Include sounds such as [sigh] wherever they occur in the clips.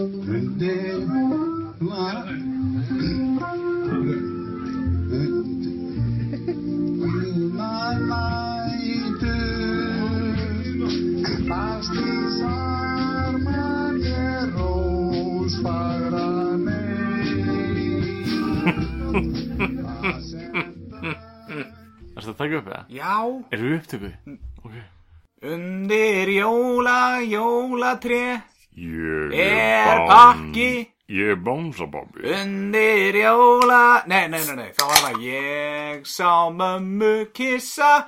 undir? Ok. undir jóla, jólatré Ég er pakki? Ég er bánsababbi. Undir jóla. Nei, nei, nei, nei, það var það Ég sá mömmu kissa.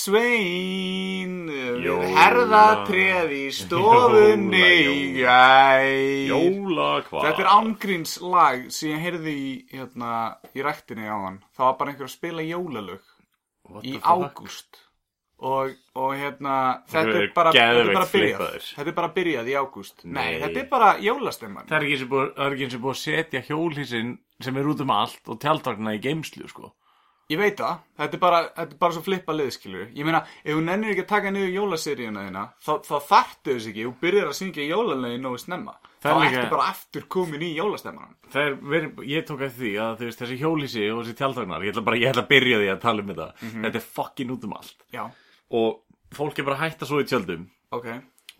Jólasvein. Jóla- herðatréð í stofunni gæ Jóla hvað? Þetta er ángríns lag sem ég heyrði í, hérna, í ræktinni á hann. Það var bara einhver að spila jólalög í ágúst og, og hérna þetta er bara, þetta er bara byrjað. Þetta er bara byrjað í ágúst Nei, Nei. þetta er bara jólastemman Það er ekki eins og búið- og að setja hjólísinn sem er út um allt og tjaldvagna í geimslu, sko. Ég veit það, þetta er bara, þetta er bara svo flippa lið, skilur Ég meina, ef þú nennir ekki að taka niður jólaseríuna þína þá, þá þarftu þess ekki, þú byrjar að syngja jólalögin nógu snemma Það Þá er ertu bara aftur komin í jólastemman Það er verið, ég tók eftir því að þú veist, þessi hjólísi og þessi tjaldvagnar, ég ætla bara, ég ætla að byrja því að tala um þetta. Þetta er fucking út um allt. Já, Og fólk er bara að hætta svo í tjöldum. Ok.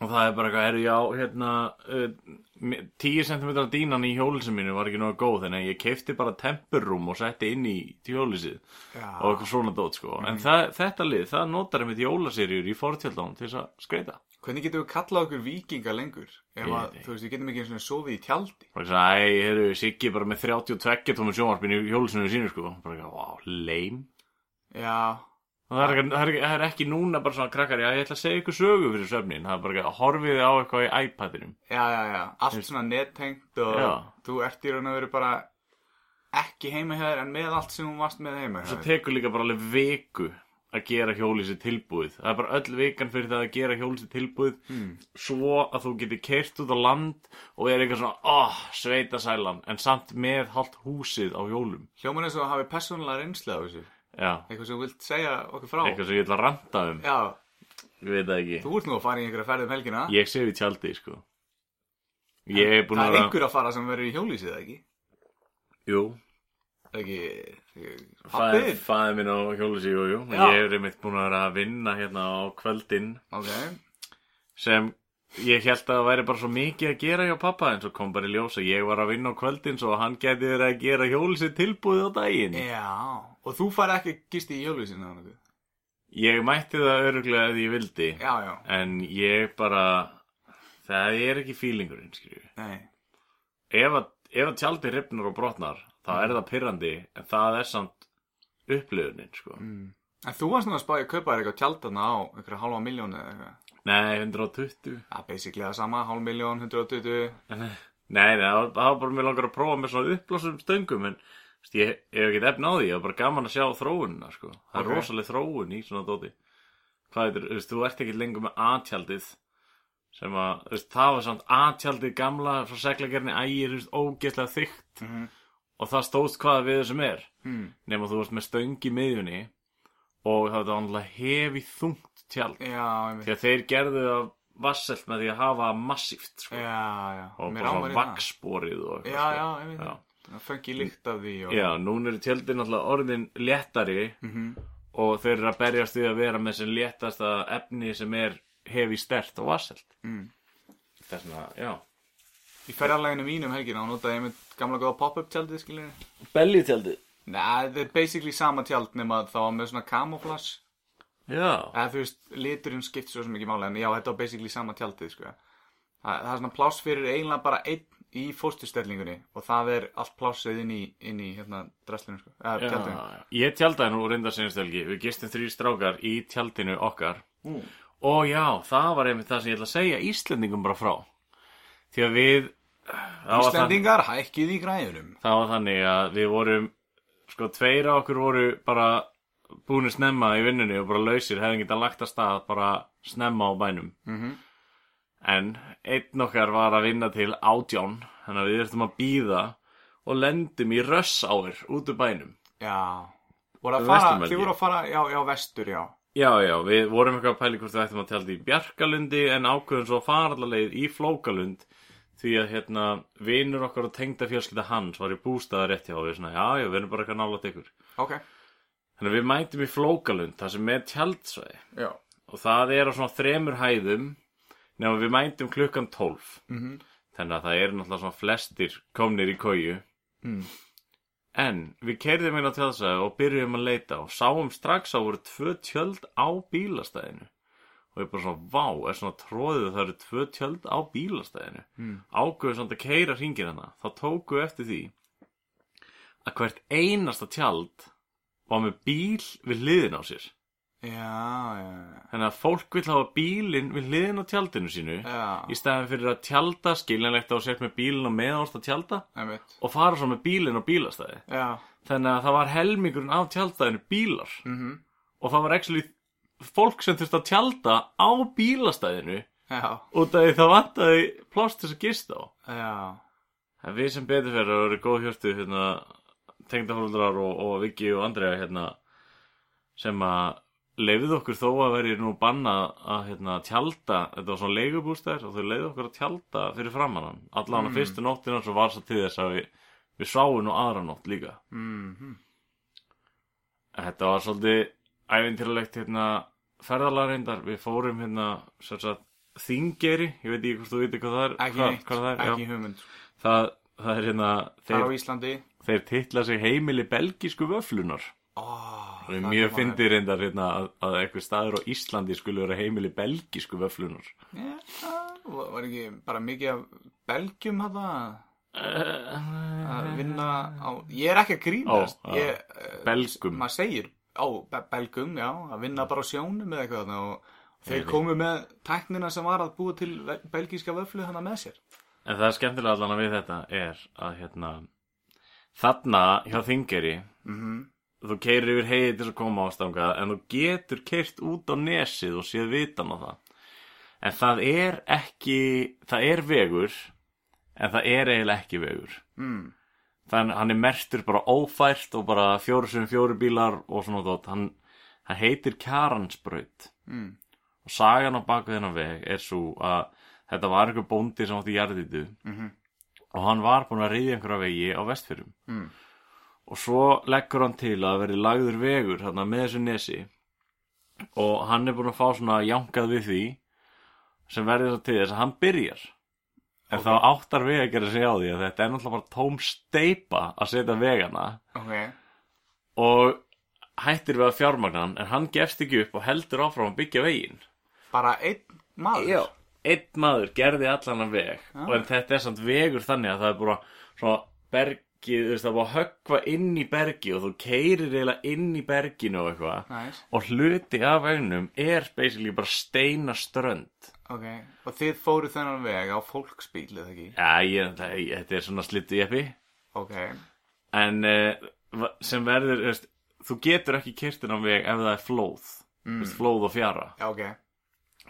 Og það er bara eitthvað, herru, já, hérna, uh, 10 cm dínan í hjólísinu mínu var ekki náðu góð, þannig að ég keipti bara tempurrúm og setti inn í hjólísið. Já. og eitthvað svona dót sko. En það, þetta lið, það notar einmitt jólaserjur í fortjaldán til þess að skreita Hvernig getum við kallað okkur vikinga lengur? Að, þú veist, við getum ekki eins og sofið í tjaldi. Og þess að, æ, heyrðu, Siggi bara með 32 tómur sjónvarpinu í hjólusinu sínu sko. Bara eitthvað, wow, lame. Já, það er, það, er það er ekki núna bara svona krakkar, ég ætla að segja ykkur sögu fyrir svefnin, það er bara eitthvað, horfið á eitthvað í iPadinum? Já, já, já. Allt svona nettengt og Já. þú ert í raun og veru bara ekki heima hjá þér en með allt sem hún varst með heima svo þér. tekur líka bara alveg viku að gera hjólísi tilbúið. Það er bara öll vikan fyrir það að gera hjólísi tilbúið Hmm. svo að þú getur kert út á land og er eitthvað svona, oh, sveita sælan en samt með halvt húsið á hjólum. Hljóman eins og hafi persónulega reynslu á þessu já, Eitthvað sem þú vilt segja okkur frá? Eitthvað sem ég ætla að ranta um. Já, ég veit það ekki, þú ert nú að fara í einhverja ferð um helgina. Ég sé við tjaldi sko. Ég er búin Það að er einhver að fara sem verður í hjólísið, eða ekki? jú, Ekki, ekki fæði, Pappið? fæði minn á hjólísi jú, jú, Já. ég er einmitt búin að vera að vinna hérna á kvöldin. Ok, sem ég held að það væri bara svo mikið að gera hjá pappa en svo kom bara í ljós að ég var að vinna á kvöldin svo hann geti verið að gera hjólísi tilbúið á daginn. Já Og þú fari ekki gisti í hjólísinu eða nokkuð? ég mætti það öruglega ef ég vildi Já, já, en ég bara það er ekki fílingurinn skilju nei. Ef að, ef að tjaldi ripnar og brotnar þá er það pyrrandi en það er samt upplifunin sko. En þú varst nú að spáði að kaupa þér eitthvað tjaldana á einhverja halva miljónu eða eitthvað? Nei, 120 Það er basically það sama, halv miljón, 120 nei, nei, það var það var bara mér langar að prófa með svona uppblásum stöngum en ég, ég hef ekki efn á því, ég var bara gaman að sjá þróunina sko. það er Ok. rosaleg þróun í svona dóti hvað er, veist, þú ert ekki lengur með aðtjaldið sem að, þú veist, það var samt aðtjaldið gamla frá seglagerni ægir, þú veist, ógeðslega þykkt Mhm. og það stóðst hvaða við þessum er hmm. nema þú varst með stöng í miðjunni og það var annað hefi þungt tjald Já, því að þeir gerðu það vasselt með því að hafa massíft sko. Já, já og bara vaksborið og eitthvað, Já, sko. Það fengi líkt af því og... Já, núna eru tjöldin náttúrulega orðin léttari Mhm. og þeir eru að berjast við að vera með sem léttasta efni sem er hefi stert og vasselt Mm. Þess vegna, já. Í ferðarleginu mínu um helgina og notaði ég með gamla góða pop-up tjaldið, skiljið Belli tjaldi Nei, þetta er basically sama tjald nema var með svona camouflage. Já, eða þú veist, liturinn skipt svo ekki máli en já, þetta var basically sama tjaldið sko. það, það er svona pláss fyrir eiginlega bara einn í fóstustellingunni og það er allt plássið inn í, inn í hérna, dresslinu sko. eða já, tjaldinu. ég tjaldaði nú reynda sinnstelgi Við gistum þrý strákar í tjaldinu okkar. Og já, það var einmitt það sem ég ætla að segja Íslendingum bara frá. Því að við Íslendingar, hækkið í græðunum Það var þannig að við vorum Sko, tveir af okkur voru bara búinir snemma í vinnunni og bara lausir hefðum getað lagt að stað bara snemma á bænum. Mhm. En einn okkar var að vinna til átján þannig að við þurftum að býða og lendum í röss áir út úr bænum. Já. Voru að fara. Þið voru að fara, já, já, vestur, já. Já, já, við vorum eitthvað að pæli hvort við ættum að tjalda í Bjarkalundi en ákveðum svo að fara allar leið í Flókalund því að hérna vinur okkar og tengda fjölskylda hans var í bústaða rétt hjá og við svona, já, já, við erum bara eitthvað nálægt ykkur. Ok, Þannig að við mætum í Flókalund, það sem er tjaldsvæði. Já. Og það er á svona þremur hæðum nema við mætum klukkan 12 Mhm. þannig að það eru náttúrulega svona flestir komnir í kóju Mm. en við keirðum inn á tjálsæði og byrjum að leita og sáum strax að voru tvö tjöld á bílastæðinu og ég bara svona, vá, er svona tróðið að það eru tvö tjöld á bílastæðinu Mm. ágöðu svona að keira hringin hana þá tóku eftir því að hvert einasta tjald var með bíl við hliðin á sér Já, já, já. Þannig að fólk vil hafa bílinn við hliðin á tjaldinu sínu Já, í staðin fyrir að tjalda skiljanlegt á sér með bílinn og meðást að tjalda einmitt. og fara svo með bílinn á bílastæði. Já, Þannig að það var helmingurinn af tjaldstæðinu bílar. Mhm. Og það var actually fólk sem þurfti að tjalda á bílastæðinu Já, út af því það vantaði pláss til þess að gista á. já. En við sem betur fyrir að vera góð hjörtu hérna, tengdafóldrar og, og Viki og Andrea hérna, sem að leiðið okkur þó að veri nú banna að hérna, tjalda, þetta var svona leigubústæðir og þau leiðið okkur að tjalda fyrir framannan allan á fyrstu nóttina svo var svo til þess að við, við sáum nú aðra nótt líka. Mhm. En Þetta var svolítið ævintýralegt hérna, ferðalega reyndar. Við fórum hérna sagt, þingeri, ég veit ekki hvort þú veitir hvað það er. Ekki hvað, neitt, hvað það er, ekki já. hugmynd. Það, það er hérna Það þeir, á Íslandi. þeir titla sig heimili belgísku vöflunar Ó, Það er mjög fyndið reyndar hérna að, að eitthvað staður á Íslandi skulle vera heimili belgísku vöflunar. Já, var ekki bara mikið af belgjum hafa að vinna á Ég er ekki að grínast Ó, ég, Belgum. Maður segir, á, be- belgum, já Að vinna bara á sjónum eða eitthvað og þeir komu með tæknina sem var að búa til belgíska vöflu hana með sér En það er skemmtilega allan að við þetta er að hérna þarna hjá Þingeri Mhm. Þú keirir yfir heiði til að koma ástangað en þú getur keirt út á nesið og séð vitan á það. En það er ekki, það er vegur en það er eiginlega ekki vegur. mm. Þannig hann er mertur bara ófært og bara fjóru sem fjóru bílar og svona þótt. Hann, hann heitir Kjaransbraut. Mm. Og sagan á baku þennan veg er svo að þetta var einhver bóndi sem átti jarðitu Mhm. og hann var búinn að reyðja einhverja vegi á vestfyrum. Og svo leggur hann til að verði lagður vegur hérna með þessu nesi og hann er búinn að fá svona jankað við því sem verður það til þess að hann byrjar. En Ok. þá áttar vega að gera sig á því að þetta er náttúrulega bara tóm steipa að setja vegana Ok, og hættir við að fjármagna hann en hann gefst ekki upp og heldur áfram að byggja veginn. bara einn maður Einn maður gerði allan að veg Ah. og en þetta er samt vegur þannig að það er bara svona bergið, þú veist það bara að höggva inn í bergi og þú keirir eiginlega inn í berginu og eitthvað. Næs, og hluti af vegnum er basically bara steinaströnd. Ok Og þið fóru þennan veg á fólksbíl, eða ekki? Já, ég, það, ég, þetta er svona slittu jeppi Ok, en uh, sem verður, þú veist, þú getur ekki kirtin á veg ef það er flóð. Mm. veist, flóð og fjara. Ok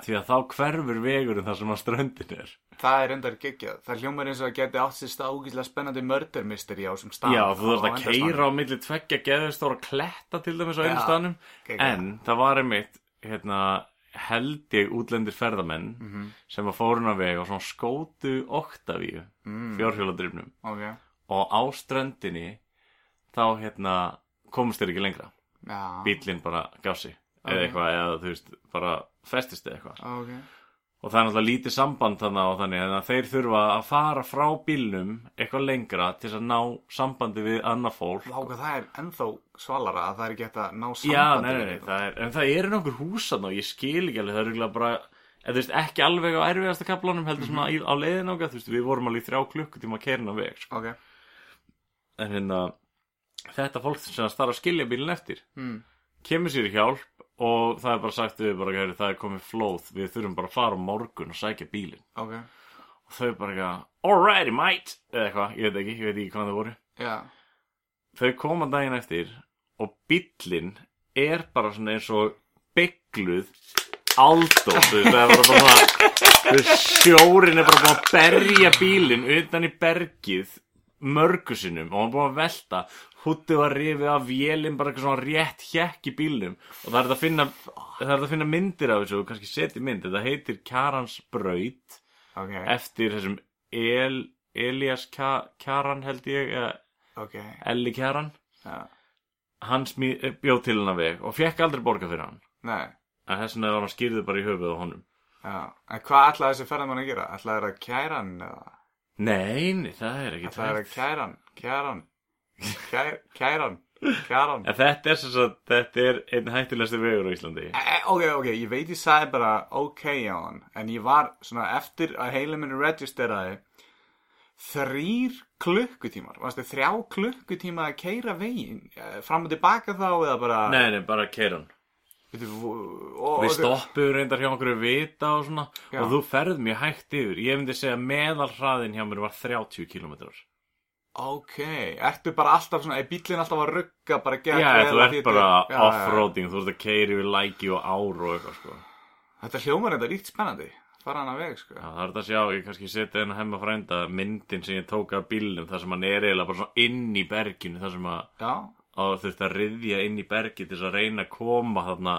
því að þá hverfur vegurinn þar sem að ströndin er Það er endar geggjað. Það hljómar eins og að geti átt sér stað ógíslega spennandi murder mystery á sem stað. Já, þú þurft að keira á milli tveggja geðustóra kletta til dæmis á einu staðnum. En það var einmitt, hérna, held ég útlendir ferðamenn Mhm. sem að fórun á veg og svona skótu Octavíu, mm. fjórhjóladrifnum Ok, og á ströndinni þá, hérna, komust þeir ekki lengra já. Bíllinn bara gaf sig Ok. eða eitthvað, eða þú veist, bara festist eða eitthvað Ok, og það er náttúrulega lítið samband þannig þannig að þeir þurfa að fara frá bílnum eitthvað lengra til að ná sambandi við annað fólk hvað það er ennþá svalara að það er ekki að ná Já, sambandi nei, nei, nei, það er, en það eru nokkur húsan og ég skil ekki alveg, það eru örugglega bara en þú veist, ekki alveg á erfiðasta kaplanum heldur svona Mhm. á leiðin ágæð, þú veist, við vorum alveg þrjá klukkutíma að keirna veg, sko. Ok, en hérna þetta fólk sem að starfa að skilja bílinn eftir mm. kemur sér í hjálp og það er bara sagt við bara, "Heyrðu, það er komið flóð. Við þurfum bara að fara á morgun og sækja bílinn. Ok, og þau bara eitthvað, alrighty mate. Eða eitthvað, ég veit ekki, ég veit ekki hvað það voru. Já. þau koma daginn eftir og bíllinn er bara svona eins og byggluð aldó, sjórin er bara búin að berja bílinn utan í bergið mörgu sinnum og hann er búin að velta hútið var rifið af vélinn bara eitthvað svona rétt hjekk í bílnum. Og það er að finna það er að finna myndir af þessu og kannski setja mynd. Þetta heitir Kjarans braut ok, eftir þessum El, Elias Kja- Kjaran held ég eða ok. Elli Kjaran. Já. hann bjóð til hann veg og fekk aldrei borga fyrir hann. Nei, en þess vegna var hann skýrði bara í höfuð á honum. Já. En hvað ætlaði þessi ferðamann að gera? ætlaði að kæra hann eða? Nei, það er ekki ætlaði að tækt kæra hann, kæra hann kæran, kæran. En þetta er sagt, þetta er einn hættilegsti vegur á Íslandi. E, Ok, ok, ég veit ég sagði bara ok á hann En ég var svona eftir að heilin minni registeraði Þrýr klukkutímar. Varstu þrjá klukkutíma að keira veginn? Eh, Fram og tilbaka þá eða bara Nei, nei, bara og, Við stoppuðum reyndar hjá okkur vita og svona Já. Og þú ferð mjög hægt yfir. Ég myndi segja meðal hraðin hjá mér var 30 km Ok, ertu bara alltaf svona Er bíllinn alltaf að rugga bara gegn Já, þú ert bara off-roading Þú ert að keiri við læki og ár og eitthvað sko. Þetta hljómar þetta ríkt spennandi. Fara hann að veg, sko. Já, það er þetta að sjá, ég kannski setja henn að hemma frænda myndin sem ég tók af bílnum þar sem hann er eiginlega bara svona inn í berginu þar sem að, Já, að riðja inn í bergi til þess að reyna að koma þarna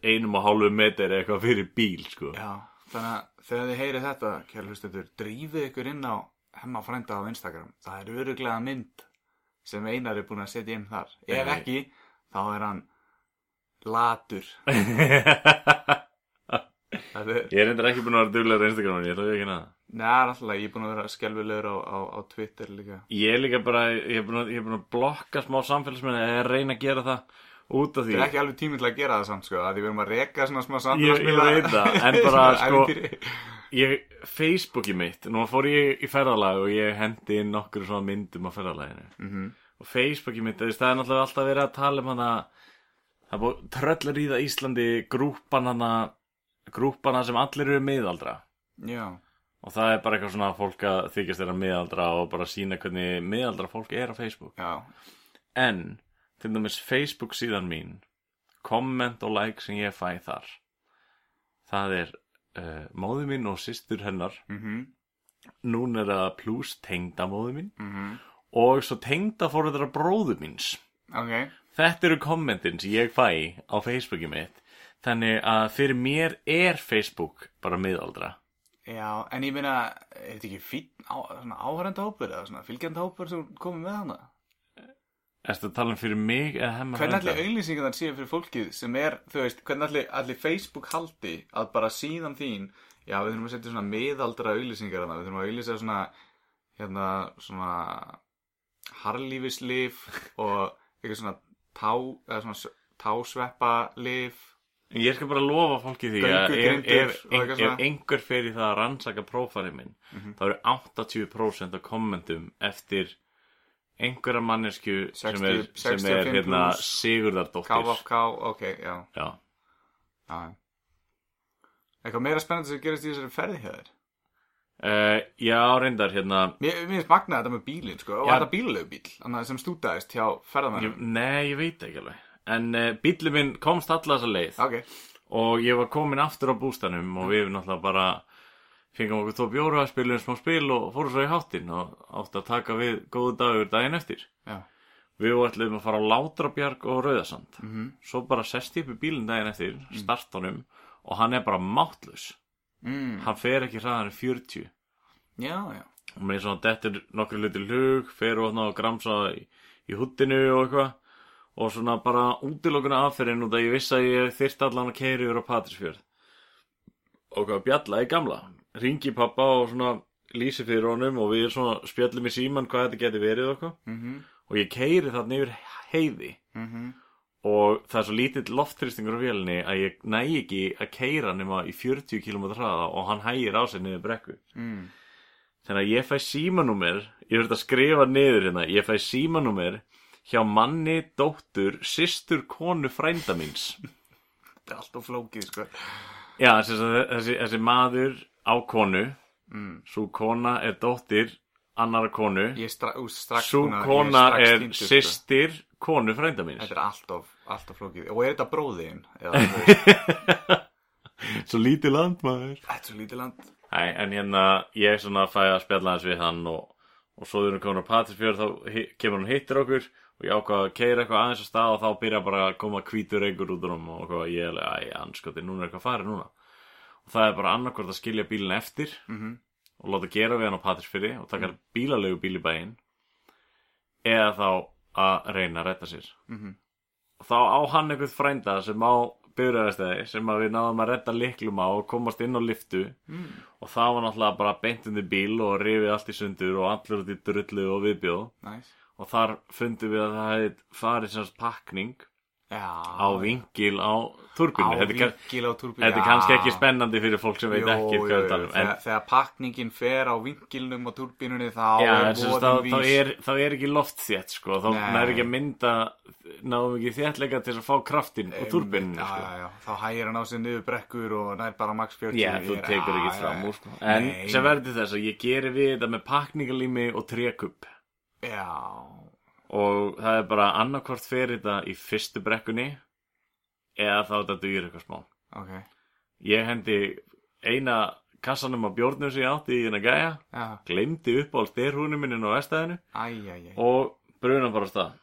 einum og hálfu metri eitthvað fyrir bíl sko. Já, þannig að þegar þið heyrið þetta, kæra hlustendur, drífið ykkur inn á hemma frænda á Instagram. Það er öruglega mynd sem Einar er búin að setja inn þar. Ef ekki, þá er hann latur. [laughs] Er, Ég er reyndar ekki búin að vera duglegur á Instagram ég ætla ekki að neða, alltaf, ég er búin að vera skelvilegur á, á, á Twitter líka. Ég er líka bara, ég er búin að, ég er búin að blokka smá samfélagsmenni eða reyna að gera það út af því Það er ekki alveg tíminn til að gera það samt, sko, að því við erum að reka svona smá Ég, samfélagsmiðla. ég veit það, en bara [laughs] sko. Ég, Facebooki mitt, nú fór ég í ferðalag og ég hendi inn nokkur svona myndum á ferðalaginu. Mhm. og Facebooki mitt, það er náttúrulega alltaf verið að tala um hana það búið tröllir í það Íslandi grúpan hana grúpana sem allir eru miðaldra. Já, og það er bara eitthvað svona fólk að þykjast þeirra miðaldra og bara sína hvernig miðaldra fólk er á Facebook. Já, en til dæmis Facebook síðan mín komment og like sem ég fæ þar það er uh, móði mín og systur hennar. Mhm, núna er það pluss tengda móði mín. Mhm, og svo tengda fóruðra bróðu míns. Ok, þetta eru kommentin sem ég fæ á Facebooki mitt. Þannig að fyrir mér er Facebook bara miðaldra. Já, en ég meina, er þetta ekki fínn á, svona áhærenda hópur eða svona fylgjandi hópur sem komið með hana? Erstu að tala um fyrir mig eða hemma Hvernig frænda? allir auglýsingar það séu fyrir fólkið sem er, þú veist, hvernig allir, allir Facebook haldi að bara síðan þín, já við þurfum að setja svona miðaldra auglýsingar þarna, við þurfum að auglýsa svona, hérna, svona harlífislif [laughs] og eitthvað svona tá, eða svona tásveppalif, Ég skal bara lofa fólki því að ef, einhver fer í það að rannsaka prófarið minn Mhm. þá eru 80% af kommentum eftir einhverja mannesku sem er, 60 sem er 65 hérna. Sigurðardóttir KFK, ok, já, Já, já. Eitthvað meira spennandi sem gerist í þessari ferði hjá þér? uh, já reyndar hérna Mér, mér finnst magnað þetta með bílinn, sko, og Já. þetta bílulegu bíl, sem stútaðist hjá ferðamennum. Nei, ég veit ekki alveg En uh, bíllinn minn komst alla þessa leið Ok, og ég var komin aftur á bústanum og við náttúrulega bara fengum okkur tvo bjóra, spilum smá spil og fórum svo í háttinn og átti að taka við góðu dagur daginn eftir. Já, Við ætlum að fara á Látrabjarg og Rauðasand. Mhm, Svo bara sest ég upp í bílinn daginn eftir Start honum Og hann er bara máttlaus mm, Hann fer ekki hraðan en 40 já, já, Og með svona dettur nokkru hluti hug Fer og, og gramsa í, í huttinu og eitthvað. Og svona bara útilokuna aðferðin út að ég vissi að ég þyrst allan að keiri yfir á Patrísfjörð Og hvað bjalla í gamla Ringi pappa og svona lýsi fyrir honum Og við svona spjöllum í síman hvað þetta geti verið og eitthvað. Mhm, Og ég keiri þarna yfir heiði. Mhm, og það er svo lítill loftþrýstingur á vélinni að ég næ ekki að keira nema í 40 km hraða og hann hægir á sig niður brekku. Mm, þannig að ég fæ símanúmer ég verður að skrifa niður hérna ég fæ símanúmer hjá manni, dóttur, systur, konu frænda míns. [laughs] Þetta er alltaf flókið, sko. já, þessi, þessi, þessi maður á konu Mm, svo kona er dóttir annara konu er svo að- kona er týndur, sko. konu frænda míns Þetta er alltaf, alltaf flókið. Og er þetta bróðin? [laughs] Svo lítið landmaður þetta er svo lítið land. Nei, en hérna ég svona fæ að spjalla hans við hann og, og svo þegar hann komin á Patrísfjörð þá kemur hann og hittir okkur og ég ákvað að keira eitthvað aðeins að stað og þá byrja bara að koma hvítur einhver út um og ég er alveg, æ, anskoti, núna er eitthvað farið núna það er bara annarkvort að skilja bílinn eftir Mhm. og láta gera við hann á Patrísfyrri og taka bílalegu bíl í bæinn eða þá að reyna að retta sér Mhm. og þá á hann einhvern frænda sem á byrjaðastæði sem við náðum að redda liklum á og komast inn á liftu Mm. og það var náttúrulega bara beint undir bíl og rifið allt í sundur og allir út í drullu og viðbjóð Næs og þar fundum við að það hefði farið semst pakning á vingil á turbínu Á þetta, er á er kannski ekki spennandi fyrir fólk sem veit ekki hvað talum en þegar, þegar pakningin fer á vingilnum á turbínunni þá Já, er þá, þá, er, þá er ekki loft þétt sko. þá næri ekki að mynda náðum ekki þéttleika til að fá kraftin og turbinni já, sko. já, já. þá hægir hann á sig niður brekkur og nær bara max 40 Já, þú er- tekur ekki fram úr sko. En sem verður þess að ég geri við þetta með pakningalími og trékupp já, og það er bara annarkvort fyrir þetta í fyrstu brekkunni eða þá þetta dugir eitthvað smá. Ok. Ég hendi eina kassanum á bjórnum sem ég átti í hérna gæja já, glemdi upp á styrhúnum minni á vestæðinu og bruna bara á stað.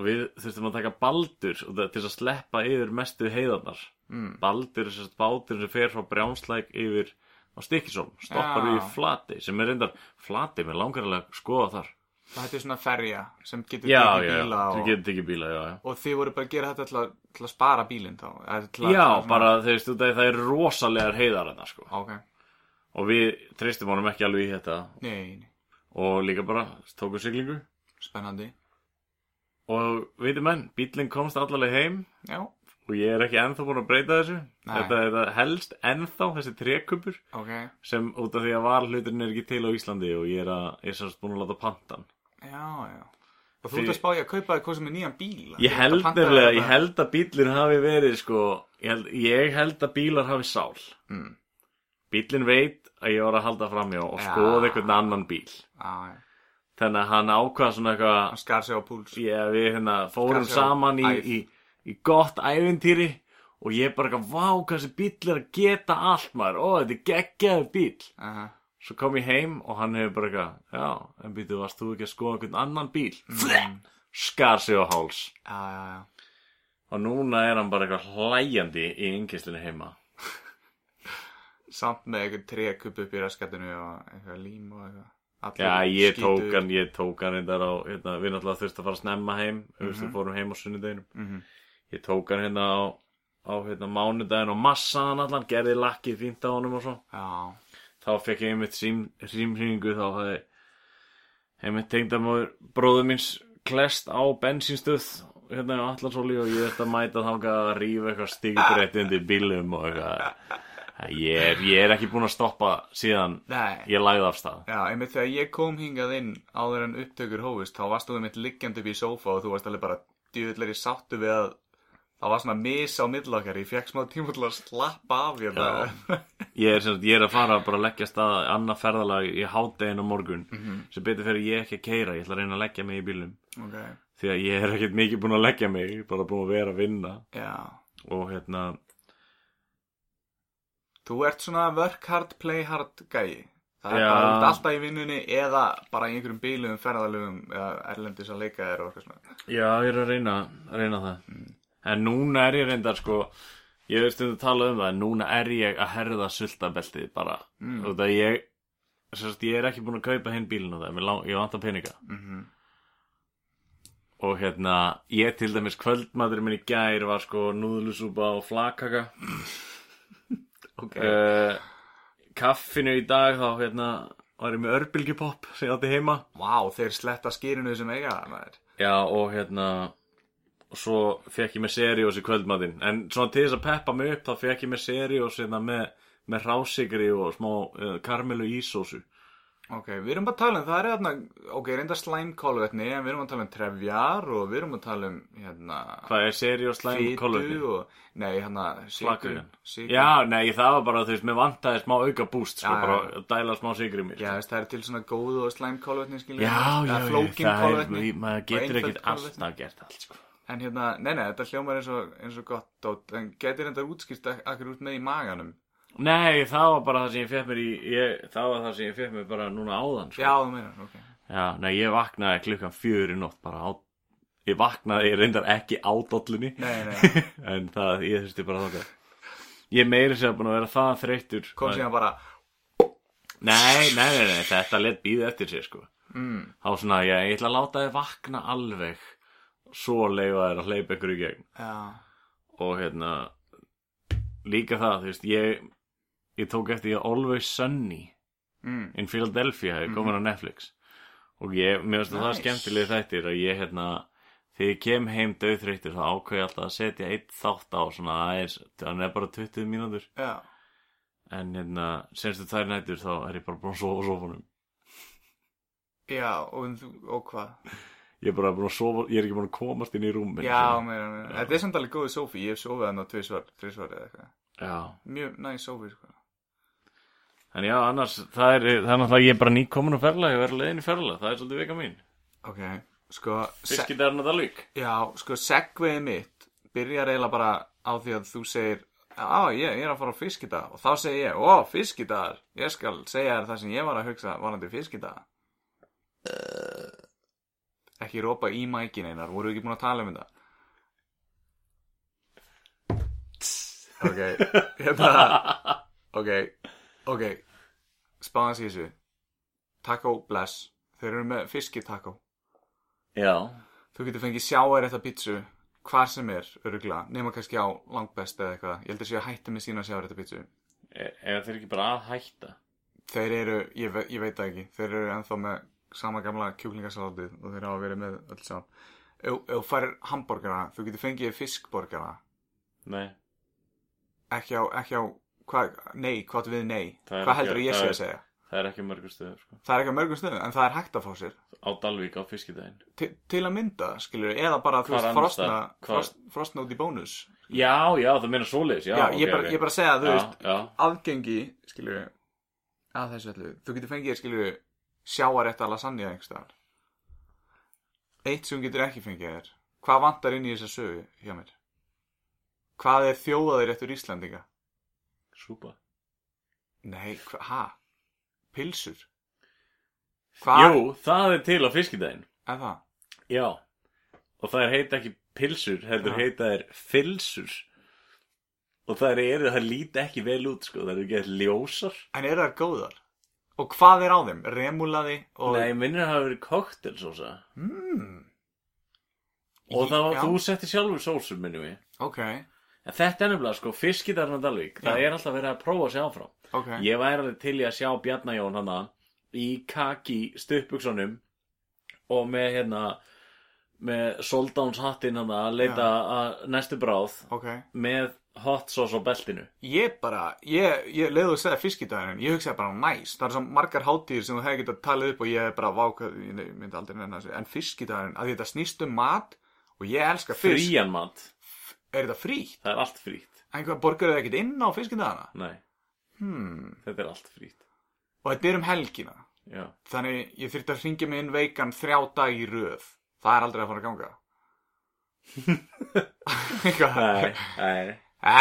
Og við þurftum að taka baldur til að sleppa yfir mestu heiðarnar. Mm. baldur er sérst bátur sem fer frá brjánslæk yfir á stikkisólm stoppar Já. við í flati sem er reyndar flati með langarlega að skoða þar það hætti svona ferja sem getur já, tekið já, bíla og, getur ekki bíla já, og þið voru bara að gera þetta til að, til að spara bílinn þá að, já, bara þeir að það eru rosalegar heiðar hérna sko. ok, og við treystum honum ekki alveg í þetta. Nei, nei, og líka bara tókum siglingu. Spennandi. Og veitum menn, bílinn komst allavega heim. Já, og ég er ekki ennþá búin að breyta þessu. Þetta, þetta helst ennþá þessi trékuppur ok. sem út af því að varhluturinn er ekki til á Íslandi og ég er, er sérst búin að láta pantan já, já. Og þú ert að spá ég að kaupa þér hvað sem er nýjan bíl ég held nefnilega, ég held að bílinn hafi verið sko, ég held, ég held að bílar hafi sál. Mm. bílinn veit að ég var að halda framjá og Já. skoða einhvern annan bíl. Já, já, þannig að hann ákvað svona eitthvað hann skar sig á púls. Ég, við hérna fórum saman í, í, í gott ævintýri og ég bara eitthvað, vá, hvað þessi bíl er að geta allt maður, ó, þetta er geggjaður bíl uh Svo kom ég heim og hann hefur bara eitthvað, já, en býtu, varst þú ekki að skoða einhvern annan bíl? mm. Skar sig á háls. já, já, já Og núna er hann bara eitthvað hlæjandi í yngistinu heima. [laughs] samt með eitthvað trékupp upp í raskatinu og eitthvað lím og eitthvað Allir Já, ég tók hann, ég tók hann reyndar á, hérna, við náttúrulega þurftum að fara að snemma heim, mm Mhm. við fórum heim á sunnudeginum. Mhm. Ég tók hann hérna á, á hérna, mánudaginn og massaðan allan, gerði lakkið fínt á honum og svo. já, Þá fekk ég einmitt símhringu, þá hafði einmitt tengdamóður bróður míns klest á bensínstöð hérna á Allarsóli og ég ætti að mæta þangað að rífa eitthvað stígbreytt undir bílum og eitthvað. Ég er, ég er ekki búinn að stoppa síðan nei. ég lagði af stað. Já, einmitt þegar ég kom hingað inn áður en upptökur hófust, þá varst þú einmitt liggjandi upp í sófa og þú varst alveg bara djúvilleri sáttu við að það var svona mis á millokkar, ég fekk smá tíma til að slappa af hérna. ég er, sagt, ég er að fara bara að leggja stað annað ferðalag í hádegin á morgun. Sem betur fyrir ég ekki að keira ég ætla að reyna að leggja mig í bílum ok, því að ég er ekkert mikið búinn að leggja mig bara búinn að vera að vinna. Já. og hérna Þú ert svona work hard, play hard gæi. Það er bara alltaf í vinnunni eða bara í einhverjum bílum, ferðalögum eða erlendis að leika þér og eitthvað svona. Já, ég er að reyna, að reyna það En núna er ég reyndar sko Ég veist um að tala um það En núna er ég að herða sultabeltið bara mm. Út að ég sérst, Ég er ekki búinn að kaupa hinn bílinn á það lang- Ég vantar peninga Mm Og hérna, ég til dæmis kvöldmatur minn í gær var sko núðlusúpa og flakaka [laughs] Ok. uh, Kaffinu í dag þá hérna var ég með örbylgjupopp sem ég átti heima Vá, þeir sletta skýrinu sem eiga það. Já, og hérna og svo fekk ég með seriós í kvöldmatinn. En svona til þess að peppa mig upp þá fekk ég með seriós hérna með, með rásigri og smá uh, karmelu ísósu Ok, við erum bara að tala um, það er þarna, ok, reynda slæmkólvetni, en við erum að tala um trefjar og við erum að tala um, hérna, Hvað er seriós slæm kolvetni? og, nei, hérna, sigur. Já, nei, það var bara veist, mér vantaði smá auka búst sko, Já, bara að dæla smá sigri mér Já, veist, það er til svona góðu og slæmkólvetni, já, já, já, það er, maður getur ekkert alltaf gert allt sko. En hérna, nei, nei, þetta hljómar eins og, eins og gott dót, en getur enda útskýrt ak- akkur út með í maganum. Nei, það var bara það sem ég fekk mér í ég, það var það sem ég fekk mér bara núna áðan sko. Já, þú meinar, ok. Já, nei, ég vaknaði klukkan fjögur í nótt bara á Ég vaknaði, ég reyndar ekki á dollunni. Nei, nei, [laughs] En það, ég þurfti bara þáka Ég er meiri sér búin að vera það þreyttur. Kom að- síðan bara Nei, nei, nei, nei, þetta let býða eftir sér sko. Mm, Þá svona, ég, ég ætla að láta þið vakna alveg Svo leifa þér að hleypa ykkur í gegn. Já, Og hérna Líka það, þú veist, ég Ég tók eftir ég Always Sunny mm, in Philadelphia hefði komin á Netflix. Og ég, mér finnst það Nice. skemmtilega þættir að ég hérna þegar ég kem heim döðþreyttur þá ákveð ég alltaf að setja eitt þátt á svona aðeins, þannig er bara 20 mínútur. Já. En hérna, senstu þær nættur þá er ég bara búin að sofa sofunum Já, og, þú- og hvað? [laughs] ég er bara búin að sofa, ég er ekki búin að komast inn í rúmin Já, meira, meira. Þetta er samt alveg góðið sófi, ég hef sofið hann á tvisvar, tvisvar eða eitthvað. Já, Mjög næst sófi, sko. En já, annars það er, það er náttúrulega ég er bara nýkomin á ferla ég verður leiðin í ferla, það er svolítið vika mín. Ok, sko að Já, sko, segveið mitt byrjar eiginlega bara á því að þú segir Já, ég, ég er að fara á fiskidag og þá segir ég, ó, fiskidagar ég skal segja þér það sem ég var að hugsa varandi fiskidag Ekki rópa í mækin einar, voru ekki búin að tala um þetta? Ok, [laughs] hérna. Ok, ok Spáðans í þessu. Taco Bless, þeir eru með fiskitaco já, Þú getur fengið sjáar þetta pítsu hvar sem er, öruglega, nema kannski á langbest eða eitthvað. Ég held að séu að hætta með sína sjáar þetta pítsu. er, er þeir ekki bara að hætta? Þeir eru, ég, ve ég veit það ekki, þeir eru ennþá með sama gamla kjúklingasalatið og þeir hafa verið með öll saman. Ef þú færir hambúrgara, þú getur fengið fiskborgara, nei, ekki á, ekki á, hvað, nei, hvað við nei? Hvað heldur ég sé að segja? það er ekki mörgur stöður sko. Það er ekki mörgum stöðum, en það er hægt að fá sér. á Dalvík á fiskidaginn Til, til að mynda, skilur eða bara, þú veist? Hvar- frost, frosna út í bónus. Já, já, það meina svoleiðis, já, Já, ok, ég, bara, ok. ég bara segja að þú já, veist, aðgengi, skilur að þessu allu, þú getur fengið, skilur sjáarétta lasagna einhverstaðar eitt sem getur ekki fengið er hvað vantar inn í þessa sögu hjá mér? Hvað er þjóðaðir eftir Íslandinga súpa. Nei, hva, ha, pilsur hvað Jú, það er til á fiskidaginn. Er það? Já, og það er heita ekki pilsur, heldur Já. heita er filsur og það eru, það líti ekki vel út sko, það eru ekki ljósar. En eru þær góðar og hvað er á þeim, remulaði og Nei, minnir að hafa verið koktelsósa mm, og það var, Já. þú setti sjálfur sósu, minnum við ok, En þetta er nefnilega, sko, fiskidarinn á Dalvík, það Já. er alltaf verið að prófa sig áfram. Ok. Ég væri alveg til í að sjá Bjarnajón hana í kaki stuppbuksunum og með hérna með soldáns hattinn hana að leita að næstu bráð ok. með hot sauce á beltinu. Ég bara, ég, ég leiði að segja fiskidaginn, ég hugsaði bara næs, það er svo margar hátíðir sem þú hefði getað talið upp og ég bara vákað, ég myndi aldrei nefna þessu, en fiskidaginn, að þetta snýst um mat og ég elska fisk, Frían mat, er þetta frítt? það er allt frýtt En hvað, borgar þið ekkert inn á fiskidagana? Nei, Hmm, þetta er allt frýtt og þetta er um helgina, Já, þannig ég þurfti að ringja mig inn veikan þrjá dag í röð, það er aldrei að fara að ganga. [laughs] Nei, nei Æ,